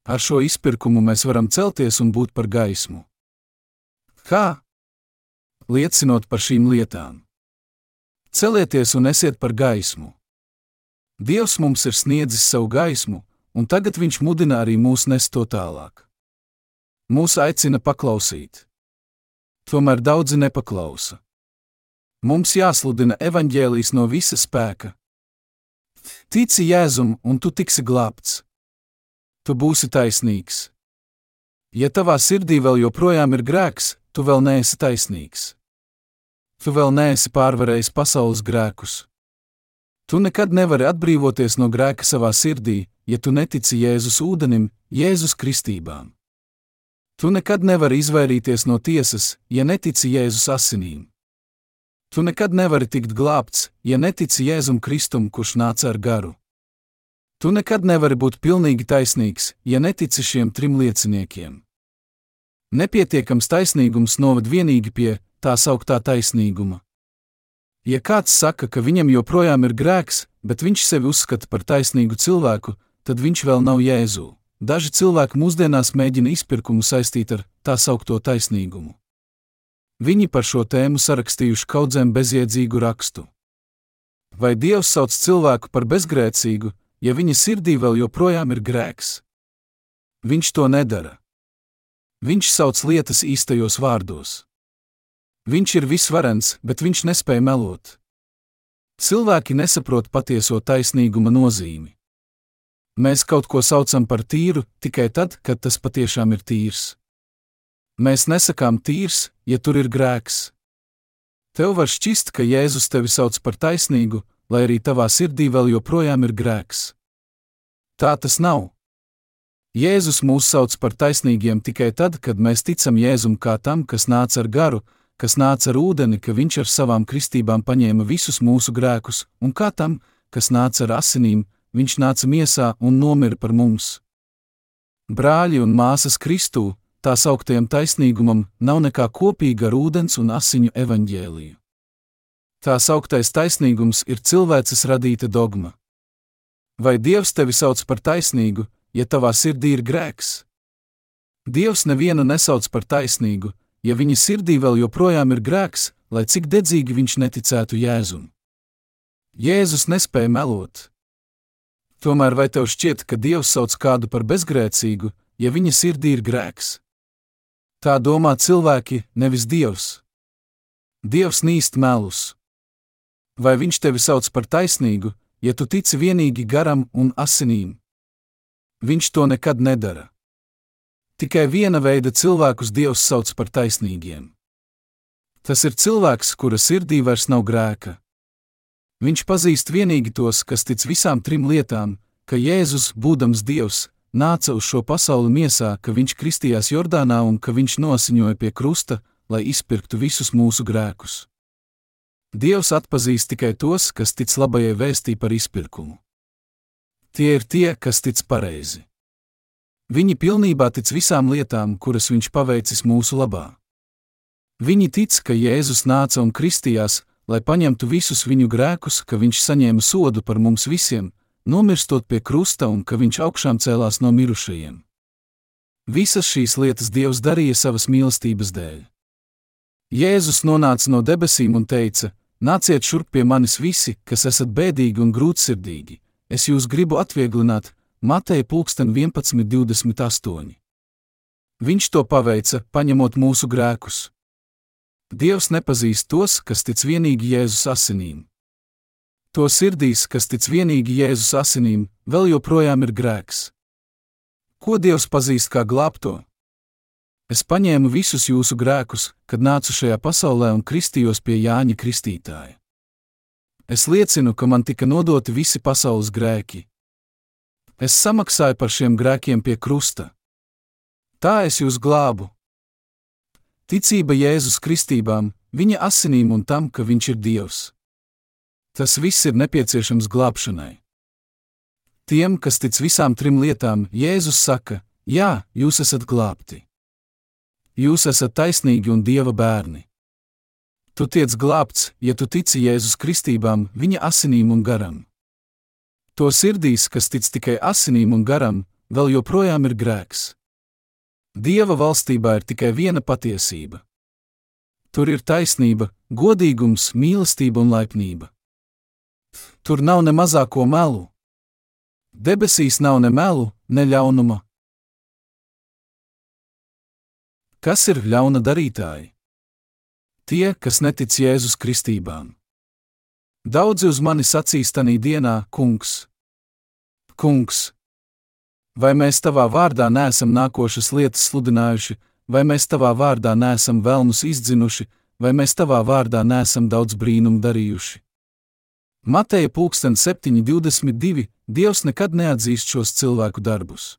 Ar šo izpirkumu mēs varam celties un būt par gaismu. Kā? Liecinot par šīm lietām. Celieties un esiet par gaismu. Dievs mums ir sniedzis savu gaismu, un tagad Viņš mudina arī mūs nest to tālāk. Mūs aicina paklausīt. Tomēr daudzi nepaklausa. Mums jāsludina evaņģēlijas no visa spēka. Tici Jēzum, un tu tiksi glābts. Tu būsi taisnīgs. Ja tavā sirdī vēl joprojām ir grēks, tu vēl neesi taisnīgs. Tu vēl neesi pārvarējis pasaules grēkus. Tu nekad nevari atbrīvoties no grēka savā sirdī, ja tu netici Jēzus ūdenim, Jēzus kristībām. Tu nekad nevari izvairīties no tiesas, ja netici Jēzus asinīm. Tu nekad nevari tikt glābts, ja netici Jēzum Kristum, kurš nāca ar garu. Tu nekad nevari būt pilnīgi taisnīgs, ja netici šiem trim lieciniekiem. Nepietiekams taisnīgums noved vienīgi pie tā sauktā taisnīguma. Ja kāds saka, ka viņam joprojām ir grēks, bet viņš sevi uzskata par taisnīgu cilvēku, tad viņš vēl nav Jēzu. Daži cilvēki mūsdienās mēģina izpirkumu saistīt ar tā saukto taisnīgumu. Viņi par šo tēmu sarakstījuši kaudzēm bezjēdzīgu rakstu. Vai Dievs sauc cilvēku par bezgrēcīgu, ja viņa sirdī vēl joprojām ir grēks? Viņš to nedara. Viņš sauc lietas īstajos vārdos. Viņš ir visvarens, bet viņš nespēja melot. Cilvēki nesaprot patieso taisnīguma nozīmi. Mēs kaut ko saucam par tīru tikai tad, kad tas patiešām ir tīrs. Mēs nesakām tīrs, ja tur ir grēks. Tev var šķist, ka Jēzus tevi sauc par taisnīgu, lai arī tavā sirdī vēl joprojām ir grēks. Tā tas nav. Jēzus mūs sauc par taisnīgiem tikai tad, kad mēs ticam Jēzum kā tam, kas nāca ar garu, kas nāca ar ūdeni, ka viņš ar savām kristībām paņēma visus mūsu grēkus, un kā tam, kas nāca ar asinīm, viņš nāca miesā un nomira par mums. Brāļi un māsas Kristū, tā sauktajam taisnīgumam, nav nekā kopīga ar ūdens un asiņu evaņģēliju. Tā sauktais taisnīgums ir cilvēces radīta dogma. Vai Dievs tevi sauc par taisnīgu, ja tavā sirdī ir grēks? Dievs nevienu nesauc par taisnīgu, ja viņa sirdī vēl joprojām ir grēks, lai cik dedzīgi viņš neticētu Jēzum. Jēzus nespēja melot. Tomēr vai tev šķiet, ka Dievs sauc kādu par bezgrēcīgu, ja viņa sirdī ir grēks? Tā domā cilvēki, nevis Dievs. Dievs nīst melus. Vai viņš tevi sauc par taisnīgu, ja tu tici vienīgi garam un asinīm? Viņš to nekad nedara. Tikai viena veida cilvēkus Dievs sauc par taisnīgiem. Tas ir cilvēks, kura sirdī vairs nav grēka. Viņš pazīst tikai tos, kas tic visām trim lietām, ka Jēzus, būdams Dievs, nāca uz šo pasauli miesā, ka viņš kristījās Jordānā un ka viņš nosiņoja pie krusta, lai izpirktu visus mūsu grēkus. Dievs atpazīst tikai tos, kas tic labajai vēstī par izpirkumu. Tie ir tie, kas tic pareizi. Viņi pilnībā tic visām lietām, kuras viņš paveicis mūsu labā. Viņi tic, ka Jēzus nāca un kristījās, lai paņemtu visus viņu grēkus, ka viņš saņēma sodu par mums visiem, nomirstot pie krusta un ka viņš augšām cēlās no mirušajiem. Visas šīs lietas Dievs darīja savas mīlestības dēļ. Jēzus nonāca no debesīm un teica: Nāciet šurp pie manis visi, kas esat bēdīgi un grūtsirdīgi, es jūs gribu atvieglināt, Mateja 11.28. Viņš to paveica, paņemot mūsu grēkus. Dievs nepazīst tos, kas tic vienīgi Jēzus asinīm. To sirdīs, kas tic vienīgi Jēzus asinīm, vēl joprojām ir grēks. Ko Dievs pazīst kā glābto? Es paņēmu visus jūsu grēkus, kad nācu šajā pasaulē un kristījos pie Jāņa Kristītāja. Es liecinu, ka man tika nodoti visi pasaules grēki. Es samaksāju par šiem grēkiem pie krusta. Tā es jūs glābu, Ticība Jēzus kristībām, viņa asinīm un tam, ka viņš ir Dievs. Tas viss ir nepieciešams glābšanai. Tiem, kas tic visām trim lietām, Jēzus saka: Jā, jūs esat glābti. Jūs esat taisnīgi un dieva bērni. Tu tiec glābts, ja tu tici Jēzus kristībām, viņa asinīm un garam. To sirdīs, kas tic tikai asinīm un garam, vēl joprojām ir grēks. Dieva valstībā ir tikai viena patiesība. Tur ir taisnība, godīgums, mīlestība un laipnība. Tur nav ne mazāko melu. Debesīs nav ne melu, ne ļaunuma. Kas ir ļauna darītāji? Tie, kas netic Jēzus kristībām. Daudzi uz mani sacīs tanī dienā, kungs, kungs, Vai mēs tavā vārdā neesam nākošas lietas sludinājuši, vai mēs tavā vārdā neesam vēlnus izdzinuši, vai mēs tavā vārdā neesam daudz brīnumu darījuši? Mateja 7.22. Dievs nekad neatzīst šos cilvēku darbus.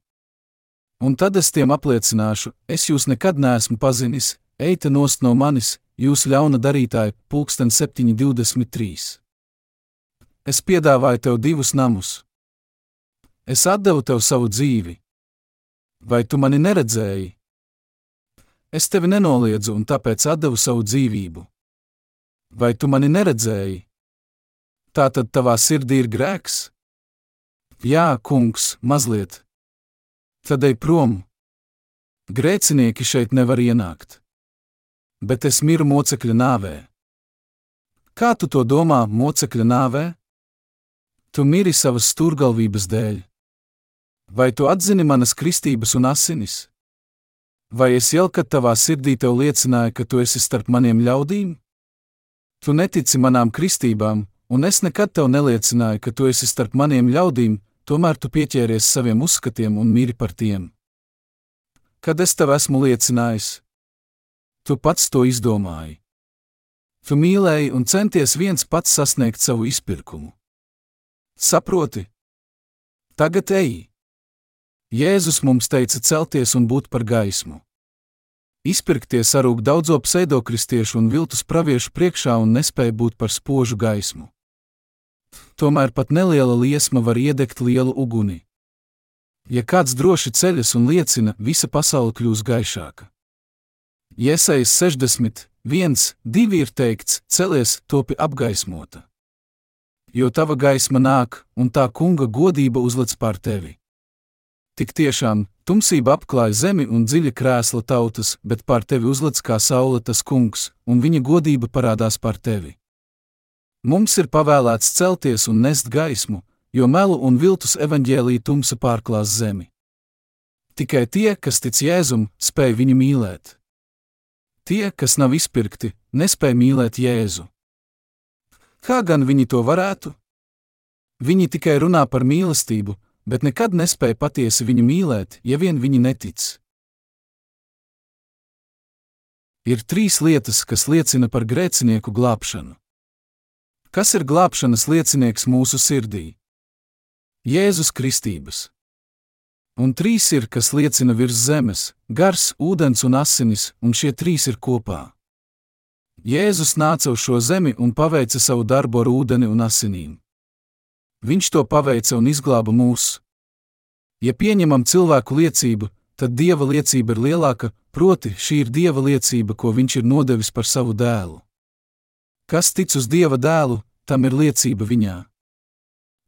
Un tad es tiem apliecināšu, es jūs nekad neesmu pazinis, eita nost no manis, jūs ļauna darītāji, 7.23. Es piedāvāju tev divus namus Es devu tev savu dzīvi. Vai tu mani neredzēji? Es tevi nenoliedzu un tāpēc devu savu dzīvību. Vai tu mani neredzēji? Tā tad tavā sirdī ir grēks? Jā, kungs, mazliet. Tad ej prom. Grēcinieki šeit nevar ienākt. Bet es miru mocekļa nāvē. Kā tu to domā, mocekļa nāvē? Tu miri savas stūrgalvības dēļ. Vai tu atzini manas kristības un asinis? Vai es jau kad tavā sirdī tev liecināju, ka tu esi starp maniem ļaudīm? Tu netici manām kristībām, un es nekad tev neliecināju, ka tu esi starp maniem ļaudīm, tomēr tu pieķēries saviem uzskatiem un mīri par tiem. Kad es tev esmu liecinājis, tu pats to izdomāji. Tu mīlēji un centies viens pats sasniegt savu izpirkumu. Saproti? Tagad ej! Jēzus mums teica celties un būt par gaismu. Izpirkties arūk daudzo pseidokristiešu un viltus praviešu priekšā un nespēja būt par spožu gaismu. Tomēr pat neliela liesma var iedegt lielu uguni. Ja kāds droši ceļas un liecina, visa pasaule kļūs gaišāka. Iesaistīts 60, 1, 2 ir teikts: celies, topi apgaismota. Jo tava gaisma nāk, un tā kunga godība uzlic pār tevi. Tik tiešām, tumsība apklāja zemi un dziļa krēsla tautas, bet pār tevi uzlic kā saule tas kungs, un viņa godība parādās pār tevi. Mums ir pavēlēts celties un nest gaismu, jo melu un viltus evaņģēlīja tumsa pārklās zemi. Tikai tie, kas tic Jēzum, spēj viņu mīlēt. Tie, kas nav izpirkti, nespēj mīlēt Jēzu. Kā gan viņi to varētu? Viņi tikai runā par mīlestību, bet nekad nespēja patiesi viņu mīlēt, ja vien viņi netic. Ir trīs lietas, kas liecina par grēcinieku glābšanu. Kas ir glābšanas liecinieks mūsu sirdī? Jēzus Kristības. Un trīs ir, kas liecina virs zemes - gars, ūdens un asinis, un šie trīs ir kopā. Jēzus nāca uz šo zemi un paveica savu darbu ar ūdeni un asinīm. Viņš to paveica un izglāba mūs. Ja pieņemam cilvēku liecību, tad dieva liecība ir lielāka, proti, šī ir dieva liecība, ko viņš ir nodevis par savu dēlu. Kas tic uz dieva dēlu, tam ir liecība viņā.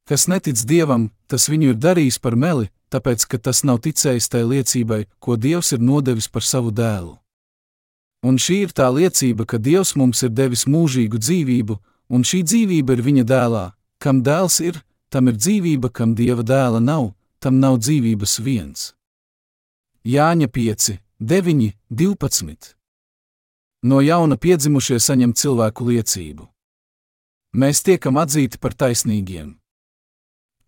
Kas netic dievam, tas viņu ir darījis par meli, tāpēc ka tas nav ticējis tai liecībai, ko dievs ir nodevis par savu dēlu. Un šī ir tā liecība, ka dievs mums ir devis mūžīgu dzīvību, un šī dzīvība ir viņa dēlā. Kam dēls ir, tam ir dzīvība, kam dieva dēla nav, tam nav dzīvības viens. Jāņa 5, 9, 12. No jauna piedzimušie saņem cilvēku liecību. Mēs tiekam atzīti par taisnīgiem.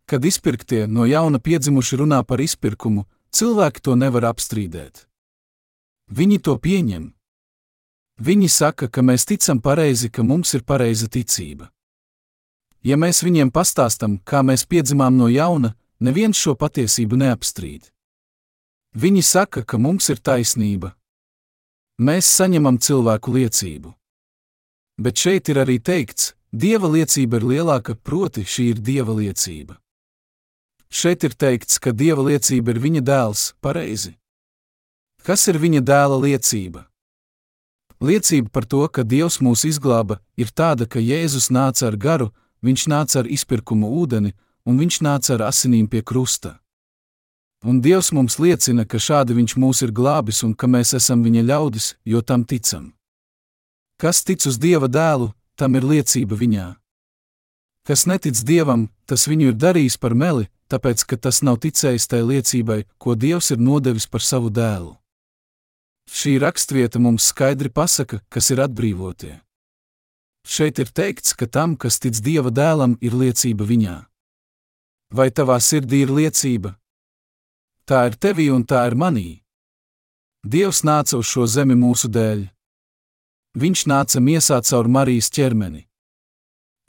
Kad izpirktie no jauna piedzimuši runā par izpirkumu, cilvēki to nevar apstrīdēt. Viņi to pieņem. Viņi saka, ka mēs ticam pareizi, ka mums ir pareiza ticība. Ja mēs viņiem pastāstam, kā mēs piedzimām no jauna, neviens šo patiesību neapstrīd. Viņi saka, ka mums ir taisnība. Mēs saņemam cilvēku liecību. Bet šeit ir arī teikts, Dieva liecība ir lielāka, proti, šī ir Dieva liecība. Šeit ir teikts, ka dieva liecība ir viņa dēls, pareizi. Kas ir viņa dēla liecība? Liecība par to, ka Dievs mūs izglāba, ir tāda, ka Jēzus nāca ar garu, viņš nāca ar izpirkumu ūdeni, un viņš nāca ar asinīm pie krusta. Un Dievs mums liecina, ka šādi viņš mūs ir glābis un ka mēs esam viņa ļaudis, jo tam ticam. Kas tic uz Dieva dēlu, tam ir liecība viņā. Kas netic Dievam, tas viņu ir darījis par meli, tāpēc ka tas nav ticējis tai liecībai, ko Dievs ir nodevis par savu dēlu. Šī rakstvieta mums skaidri pasaka, kas ir atbrīvotie. Šeit ir teikts, ka tam, kas tic Dieva dēlam, ir liecība viņā. Vai tavā sirdī ir liecība? Tā ir tevī un tā ir manī. Dievs nāca uz šo zemi mūsu dēļ. Viņš nāca miesā caur Marijas ķermeni.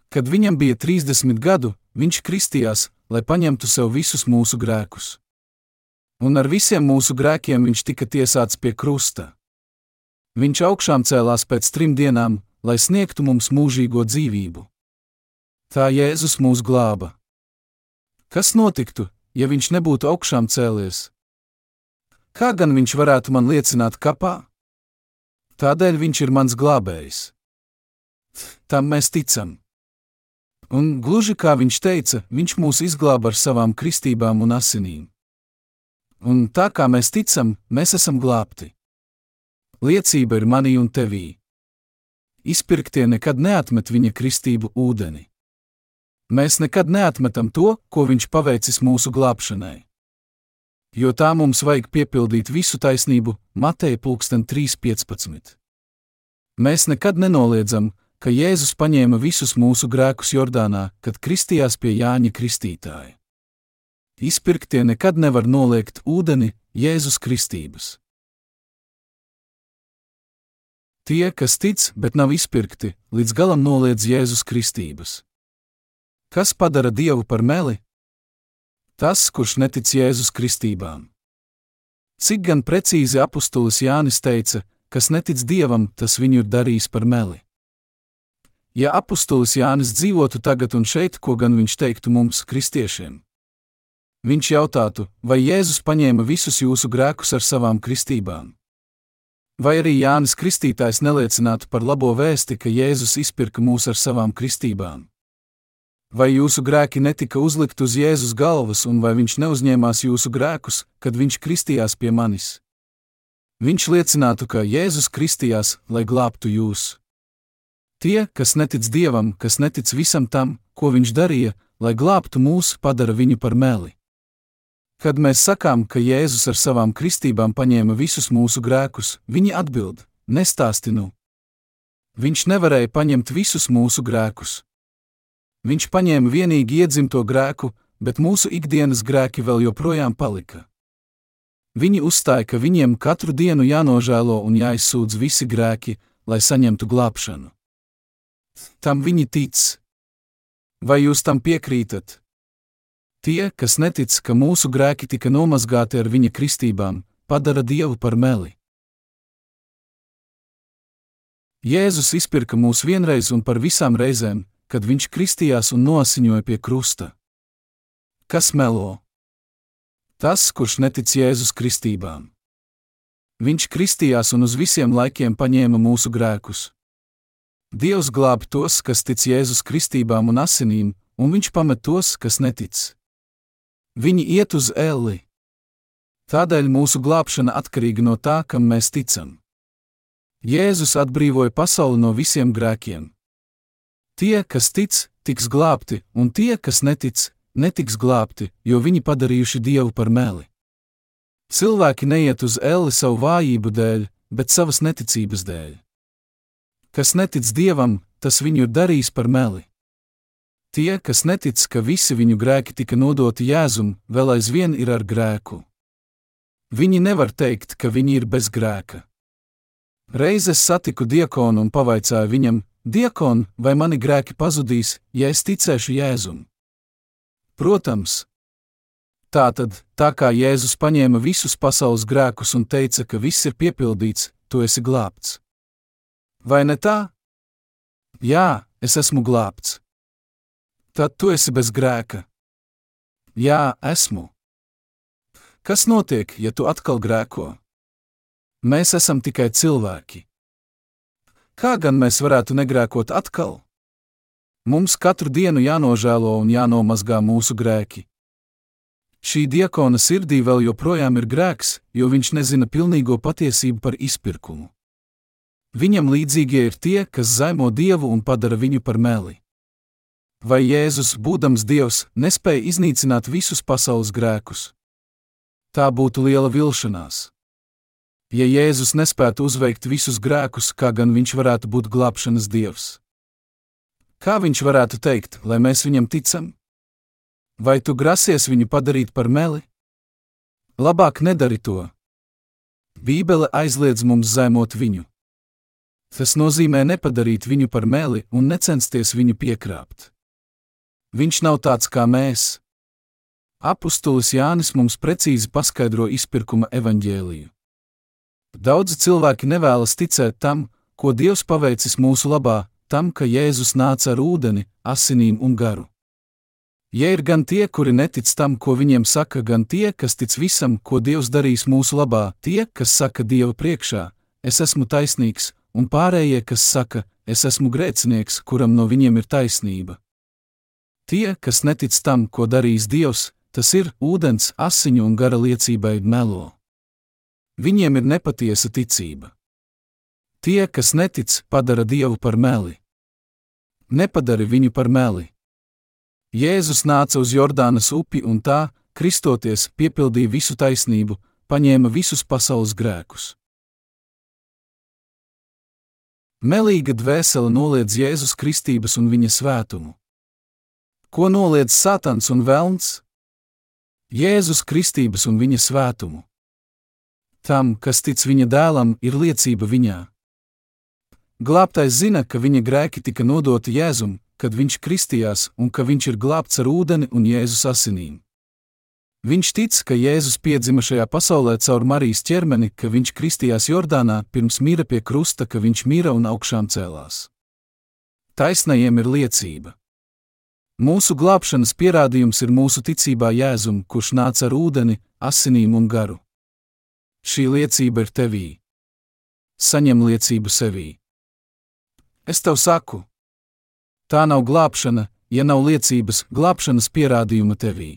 Kad viņam bija 30 gadu, viņš kristījās, lai paņemtu sev visus mūsu grēkus. Un ar visiem mūsu grēkiem viņš tika tiesāts pie krusta. Viņš augšām cēlās pēc trim dienām, lai sniegtu mums mūžīgo dzīvību. Tā Jēzus mūs glāba. Kas notiktu, ja viņš nebūtu augšām cēlies? Kā gan viņš varētu man liecināt kapā? Tādēļ viņš ir mans glābējs. Tam mēs ticam. Un gluži kā viņš teica, viņš mūs izglāba ar savām kristībām un asinīm. Un tā kā mēs ticam, mēs esam glābti. Liecība ir manī un tevī. Izpirktie nekad neatmet viņa kristību ūdeni. Mēs nekad neatmetam to, ko viņš paveicis mūsu glābšanai. Jo tā mums vajag piepildīt visu taisnību, Mateja 3.15. Mēs nekad nenoliedzam, ka Jēzus paņēma visus mūsu grēkus Jordānā, kad kristījās pie Jāņa Kristītāja. Izpirktie nekad nevar noliegt ūdeni Jēzus Kristības. Tie, kas tic, bet nav izpirkti, līdz galam noliedz Jēzus Kristības. Kas padara Dievu par meli? Tas, kurš netic Jēzus Kristībām. Cik gan precīzi apustulis Jānis teica, kas netic Dievam, tas viņu ir darījis par meli. Ja apustulis Jānis dzīvotu tagad un šeit, ko gan viņš teiktu mums, kristiešiem? viņš jautātu, vai Jēzus paņēma visus jūsu grēkus ar savām kristībām. Vai arī Jānis Kristītājs neliecinātu par labo vēsti, ka Jēzus izpirka mūs ar savām kristībām? Vai jūsu grēki netika uzlikt uz Jēzus galvas, un vai viņš neuzņēmās jūsu grēkus, kad viņš kristījās pie manis? Viņš liecinātu, ka Jēzus kristījās, lai glābtu jūs. Tie, kas netic Dievam, kas netic visam tam, ko viņš darīja, lai glābtu mūs, padara viņu par meli. Kad mēs sakām, ka Jēzus ar savām kristībām paņēma visus mūsu grēkus, viņi atbild: Nestāsti nu! Viņš nevarēja paņemt visus mūsu grēkus. Viņš paņēma vienīgi iedzimto grēku, bet mūsu ikdienas grēki vēl joprojām palika. Viņi uzstāja, ka viņiem katru dienu jānožēlo un jāizsūdz visi grēki, lai saņemtu glābšanu. Tam viņi tic. Vai jūs tam piekrītat? Tie, kas netic, ka mūsu grēki tika nomazgāti ar viņa kristībām, padara Dievu par meli. Jēzus izpirka mūs vienreiz un par visām reizēm, kad viņš kristījās un nosiņoja pie krusta. Kas melo? Tas, kurš netic Jēzus kristībām. Viņš kristījās un uz visiem laikiem paņēma mūsu grēkus. Dievs glābi tos, kas tic Jēzus kristībām un asinīm, un viņš pamet tos, kas netic. Viņi iet uz elli. Tādēļ mūsu glābšana atkarīga no tā, kam mēs ticam. Jēzus atbrīvoja pasauli no visiem grēkiem. Tie, kas tic, tiks glābti, un tie, kas netic, netiks glābti, jo viņi padarījuši Dievu par meli. Cilvēki neiet uz elli savu vājību dēļ, bet savas neticības dēļ. Kas netic Dievam, tas viņu ir darījis par meli. Tie, kas netic, ka visi viņu grēki tika nodoti Jēzum, vēl aizvien ir ar grēku. Viņi nevar teikt, ka viņi ir bez grēka. Reiz es satiku diakonu un pavaicāju viņam, Diakon, vai mani grēki pazudīs, ja es ticēšu Jēzum? Protams. Tātad, tā kā Jēzus paņēma visus pasaules grēkus un teica, ka viss ir piepildīts, tu esi glābts. Vai ne tā? Jā, es esmu glābts tad tu esi bez grēka. Jā, esmu. Kas notiek, ja tu atkal grēko? Mēs esam tikai cilvēki. Kā gan mēs varētu negrēkot atkal? Mums katru dienu jānožēlo un jānomazgā mūsu grēki. Šī diakona sirdī vēl joprojām ir grēks, jo viņš nezina pilnīgo patiesību par izpirkumu. Viņam līdzīgie ir tie, kas zaimo dievu un padara viņu par meli. Vai Jēzus, būdams Dievs, nespēja iznīcināt visus pasaules grēkus? Tā būtu liela vilšanās. Ja Jēzus nespētu uzveikt visus grēkus, kā gan viņš varētu būt glābšanas Dievs? Kā viņš varētu teikt, lai mēs viņam ticam? Vai tu grasies viņu padarīt par meli? Labāk nedari to. Bībele aizliedz mums zemot viņu. Tas nozīmē nepadarīt viņu par meli un necensties viņu piekrāpt. Viņš nav tāds kā mēs. Apostolis Jānis mums precīzi paskaidro izpirkuma evaņģēliju. Daudzi cilvēki nevēlas ticēt tam, ko Dievs paveicis mūsu labā, tam, ka Jēzus nāca ar ūdeni, asinīm un garu. Ja ir gan tie, kuri netic tam, ko viņiem saka, gan tie, kas tic visam, ko Dievs darīs mūsu labā, tie, kas saka Dieva priekšā, es esmu taisnīgs, un pārējie, kas saka, es esmu grēcinieks, kuram no viņiem ir taisnība. Tie, kas netic tam, ko darīs Dievs, tas ir ūdens, asiņu un gara liecībai melo. Viņiem ir nepatiesa ticība. Tie, kas netic, padara Dievu par meli. Nepadari viņu par meli. Jēzus nāca uz Jordānas upi un tā, kristoties, piepildīja visu taisnību, paņēma visus pasaules grēkus. Melīga dvēsele noliedz Jēzus kristības un viņa svētumu. Ko noliedz Sātans un Velns? Jēzus kristības un viņa svētumu. Tam, kas tic viņa dēlam, ir liecība viņā. Glābtais zina, ka viņa grēki tika nodoti Jēzum, kad viņš kristījās, un ka viņš ir glābts ar ūdeni un Jēzus asinīm. Viņš tic, ka Jēzus piedzima šajā pasaulē caur Marijas ķermeni, ka viņš kristījās Jordānā pirms mīra pie krusta, ka viņš mīra un augšām cēlās. Taisnajiem ir liecība. Mūsu glābšanas pierādījums ir mūsu ticībā Jēzum, kurš nāca ar ūdeni, asinīm un garu. Šī liecība ir tevī. Saņem liecību sevī. Es tev saku, tā nav glābšana, ja nav liecības glābšanas pierādījuma tevī.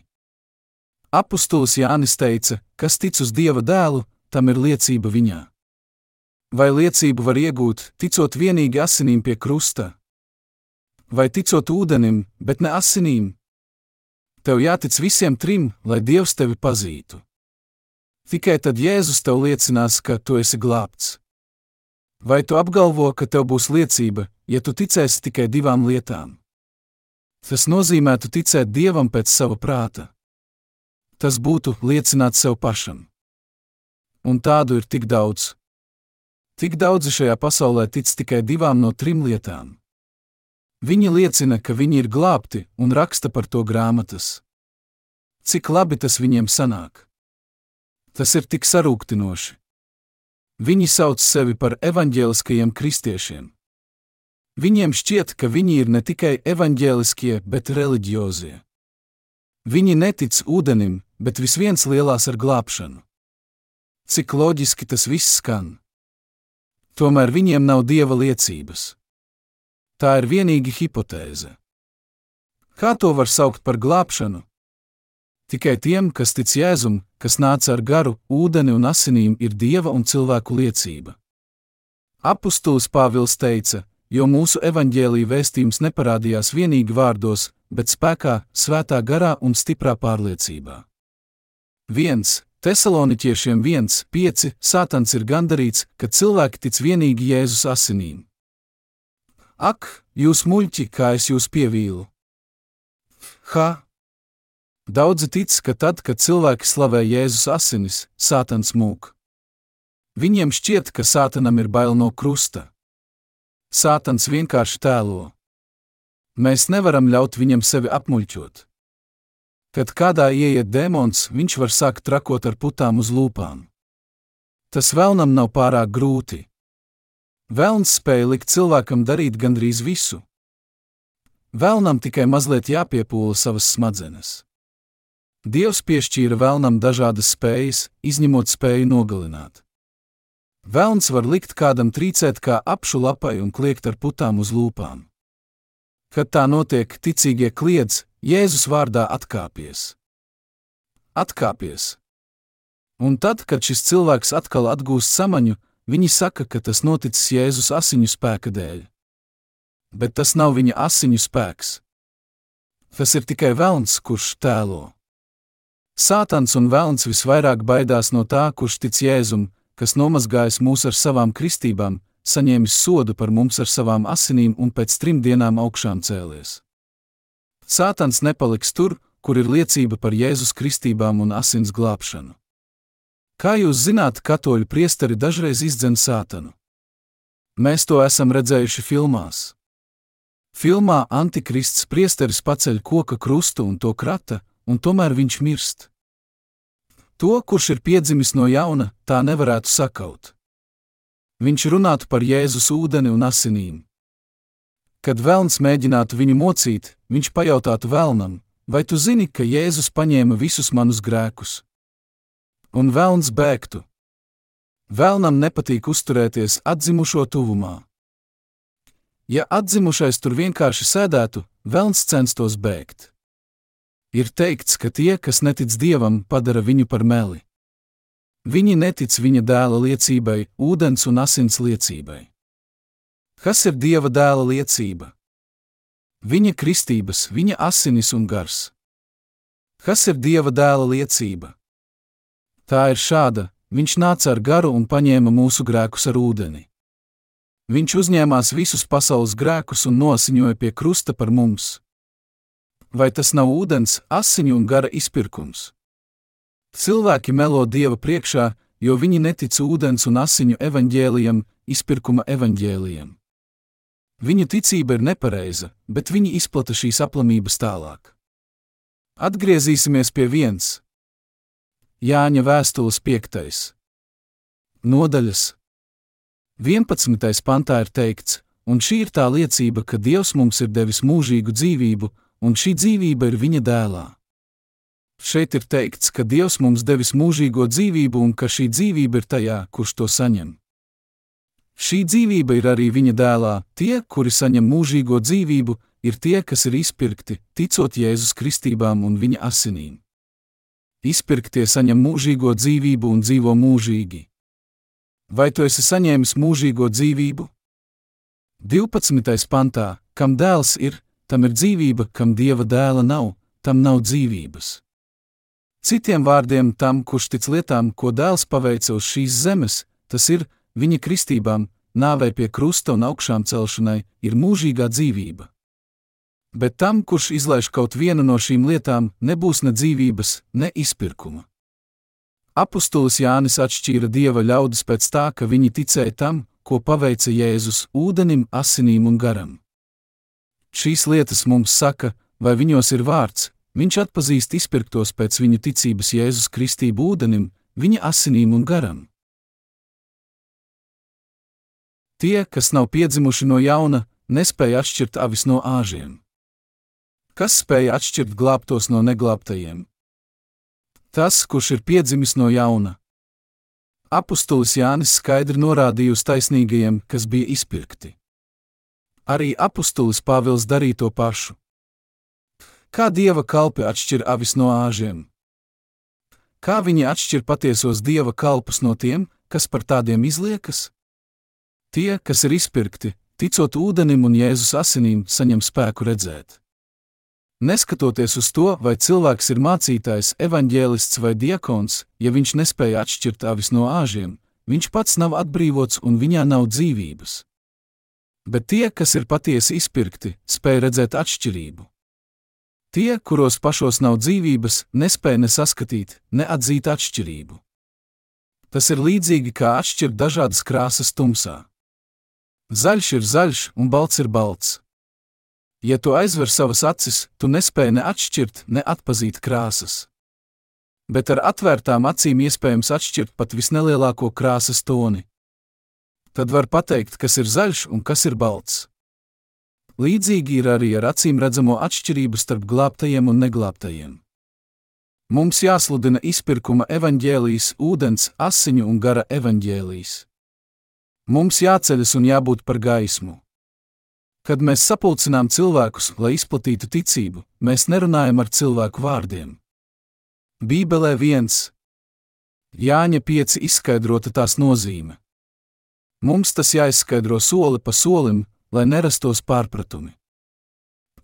Apostols Jānis teica, kas tic uz Dieva dēlu, tam ir liecība viņā. Vai liecību var iegūt, ticot vienīgi asinīm pie krusta? Vai ticot ūdenim, bet ne asinīm? Tev jātic visiem trim, lai Dievs tevi pazītu. Tikai tad Jēzus tev liecinās, ka tu esi glābts. Vai tu apgalvo, ka tev būs liecība, ja tu ticēsi tikai divām lietām? Tas nozīmētu ticēt Dievam pēc sava prāta. Tas būtu liecināt sev pašam. Un tādu ir tik daudz. Tik daudzi šajā pasaulē tic tikai divām no trim lietām. Viņi liecina, ka viņi ir glābti un raksta par to grāmatas. Cik labi tas viņiem sanāk! Tas ir tik sarūktinoši. Viņi sauc sevi par evaņģēliskajiem kristiešiem. Viņiem šķiet, ka viņi ir ne tikai evaņģēliskie, bet reliģiozie. Viņi netic ūdenim, bet vis viens lielās ar glābšanu. Cik loģiski tas viss skan. Tomēr viņiem nav dieva liecības. Tā ir vienīgi hipotēze. Kā to var saukt par glābšanu? Tikai tiem, kas tic Jēzum, kas nāca ar garu, ūdeni un asinīm, ir dieva un cilvēku liecība. Apostols Pāvils teica, jo mūsu evaņģēlīja vēstījums neparādījās vienīgi vārdos, bet spēkā, svētā garā un stiprā pārliecībā. 1. Tesaloniķiešiem 1, 5. Sātans ir gandarīts, ka cilvēki tic vienīgi Jēzus asinīm. Ak, jūs muļķi, kā es jūs pievīlu! Ha! Daudzi tic, ka tad, kad cilvēki slavē Jēzus asinis, Sātans mūk. Viņiem šķiet, ka Sātanam ir bail no krusta. Sātans vienkārši tēlo. Mēs nevaram ļaut viņam sevi apmuļķot. Kad kādā ieiet demons, viņš var sākt trakot ar putām uz lūpām. Tas vēlnam nav pārāk grūti. Vēlns spēja likt cilvēkam darīt gandrīz visu. Vēlnam tikai mazliet jāpiepūla savas smadzenes. Dievs piešķīra vēlnam dažādas spējas, izņemot spēju nogalināt. Vēlns var likt kādam trīcēt kā apšu lapai un kliegt ar putām uz lūpām. Kad tā notiek, ticīgie kliedz, Jēzus vārdā atkāpies. Atkāpies! Un tad, kad šis cilvēks atkal atgūst samaņu, Viņi saka, ka tas noticis Jēzus asiņu spēka dēļ. Bet tas nav viņa asiņu spēks. Tas ir tikai velns, kurš tēlo. Sātans un velns visvairāk baidās no tā, kurš tic Jēzum, kas nomazgājis mūs ar savām kristībām, saņēmis sodu par mums ar savām asinīm un pēc trim dienām augšām cēlies. Sātans nepaliks tur, kur ir liecība par Jēzus kristībām un asins glābšanu. Kā jūs zināt, katoļu priesteri dažreiz izdzen sātanu? Mēs to esam redzējuši filmās. Filmā Antikrists priesteris paceļ koka krustu un to krata, un tomēr viņš mirst. To, kurš ir piedzimis no jauna, tā nevarētu sakaut. Viņš runātu par Jēzus ūdeni un asinīm. Kad vēlns mēģinātu viņu mocīt, viņš pajautātu vēlnam, vai tu zini, ka Jēzus paņēma visus manus grēkus? Un vēlns bēgtu. Vēlnam nepatīk uzturēties atzimušo tuvumā. Ja atzimušais tur vienkārši sēdētu, vēlns censtos bēgt. Ir teikts, ka tie, kas netic dievam, padara viņu par meli. Viņi netic viņa dēla liecībai, ūdens un asins liecībai. Kas ir dieva dēla liecība? Viņa kristības, viņa asinis un gars. Kas ir dieva dēla liecība? Tā ir šāda: Viņš nāca ar garu un paņēma mūsu grēkus ar ūdeni. Viņš uzņēmās visus pasaules grēkus un nosiņoja pie krusta par mums. Vai tas nav ūdens, asiņu un gara izpirkums? Cilvēki melo Dieva priekšā, jo viņi netic ūdens un asiņu evaņģēlijam, izpirkuma evaņģēlijam. Viņu ticība ir nepareiza, bet viņi izplata šīs aplamības tālāk. Atgriezīsimies pie viens, Jāņa vēstules 5. Nodaļas 11. pantā ir teikts, un šī ir tā liecība, ka Dievs mums ir devis mūžīgu dzīvību, un šī dzīvība ir viņa dēlā. Šeit ir teikts, ka Dievs mums devis mūžīgo dzīvību un ka šī dzīvība ir tajā, kurš to saņem. Šī dzīvība ir arī viņa dēlā. Tie, kuri saņem mūžīgo dzīvību, ir tie, kas ir izpirkti, ticot Jēzus kristībām un viņa asinīm. Izpirktie saņem mūžīgo dzīvību un dzīvo mūžīgi. Vai tu esi saņēmis mūžīgo dzīvību? 12. pantā, kam dēls ir, tam ir dzīvība, kam dieva dēla nav, tam nav dzīvības. Citiem vārdiem, tam, kurš tic lietām, ko dēls paveica uz šīs zemes, tas ir viņa kristībām, nāvei pie krusta un augšām celšanai, ir mūžīgā dzīvība. Bet tam, kurš izlaiž kaut vienu no šīm lietām, nebūs ne dzīvības, ne izpirkuma. Apostolis Jānis atšķīra dieva ļaudis pēc tā, ka viņi ticēja tam, ko paveica Jēzus ūdenim, asinīm un garam. Šīs lietas mums saka, vai viņos ir vārds, viņš atpazīst izpirktos pēc viņa ticības Jēzus Kristību ūdenim, viņa asinīm un garam. Tie, kas nav piedzimuši no jauna, nespēja atšķirt avis no āžiem. Kas spēja atšķirt glābtos no neglābtajiem? Tas, kurš ir piedzimis no jauna, Apostolis Jānis skaidri norādīja uz taisnīgajiem, kas bija izpirkti. Arī apostolis Pāvils darīja to pašu. Kā dieva kalpi atšķir avis no āžiem? Kā viņi atšķir patiesos dieva kalpus no tiem, kas par tādiem izliekas? Tie, kas ir izpirkti, ticot ūdenim un Jēzus asinīm, saņem spēku redzēt. Neskatoties uz to, vai cilvēks ir mācītājs, evaņģēlists vai diakons, ja viņš nespēja atšķirt avis no āžiem, viņš pats nav atbrīvots un viņā nav dzīvības. Bet tie, kas ir patiesi izpirkti, spēj redzēt atšķirību. Tie, kuros pašos nav dzīvības, nespēj ne saskatīt, ne atzīt atšķirību. Tas ir līdzīgi kā atšķirt dažādas krāsas tumsā. Zaļš ir zaļš un balts ir balts. Ja tu aizver savas acis, tu nespēji ne atšķirt, ne atpazīt krāsas. Bet ar atvērtām acīm iespējams atšķirt pat visnelielāko krāsas toni. Tad var pateikt, kas ir zaļš un kas ir balts. Līdzīgi ir arī ar acīm redzamo atšķirību starp glābtajiem un neglābtajiem. Mums jāsludina izpirkuma evaņģēlijas, ūdens, asiņu un gara evaņģēlijas. Mums jāceļas un jābūt par gaismu. Kad mēs sapulcinām cilvēkus, lai izplatītu ticību, mēs nerunājam ar cilvēku vārdiem. Bībelē viens Jāņa 5 izskaidrota tās nozīme. Mums tas jāizskaidro soli pa solim, lai nerastos pārpratumi.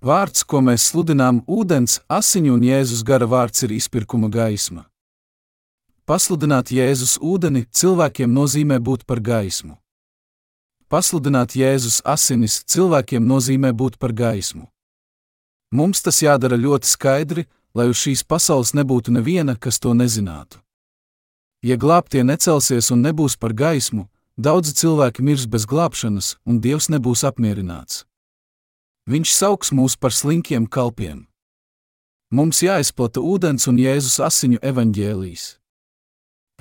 Vārds, ko mēs sludinām, ūdens, asiņu un Jēzus gara vārds ir izpirkuma gaisma. Pasludināt Jēzus ūdeni cilvēkiem nozīmē būt par gaismu. Pasludināt Jēzus asinis cilvēkiem nozīmē būt par gaismu. Mums tas jādara ļoti skaidri, lai uz šīs pasaules nebūtu neviena, kas to nezinātu. Ja glābtie necelsies un nebūs par gaismu, daudzi cilvēki mirs bez glābšanas, un Dievs nebūs apmierināts. Viņš sauks mūs par slinkiem kalpiem. Mums jāizplata ūdens un Jēzus asiņu evaņģēlijas.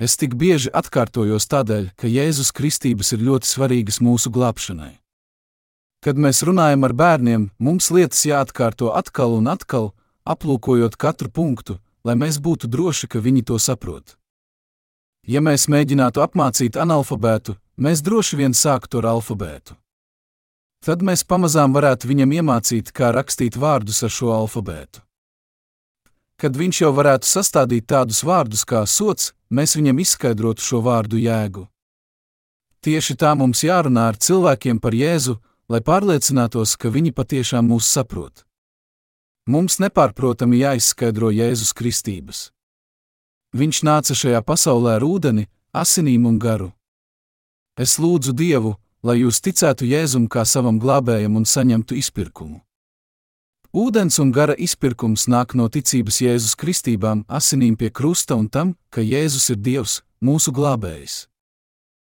Es tik bieži atkārtojos tādēļ, ka Jēzus kristības ir ļoti svarīgas mūsu glābšanai. Kad mēs runājam ar bērniem, mums lietas jāatkārto atkal un atkal, aplūkojot katru punktu, lai mēs būtu droši, ka viņi to saprot. Ja mēs mēģinātu apmācīt analfabētu, mēs droši vien sāktu ar alfabētu. Tad mēs pamazām varētu viņam iemācīt, kā rakstīt vārdus ar šo alfabētu. Kad viņš jau varētu sastādīt tādus vārdus kā sots, mēs viņam izskaidrotu šo vārdu jēgu. Tieši tā mums jārunā ar cilvēkiem par Jēzu, lai pārliecinātos, ka viņi patiešām mūs saprot. Mums nepārprotami jāizskaidro Jēzus kristības. Viņš nāca šajā pasaulē ar ūdeni, asinīm un garu. Es lūdzu Dievu, lai jūs ticētu Jēzum kā savam glābējam un saņemtu izpirkumu. Ūdens un gara izpirkums nāk no ticības Jēzus kristībām, asinīm pie krusta un tam, ka Jēzus ir Dievs, mūsu glābējs.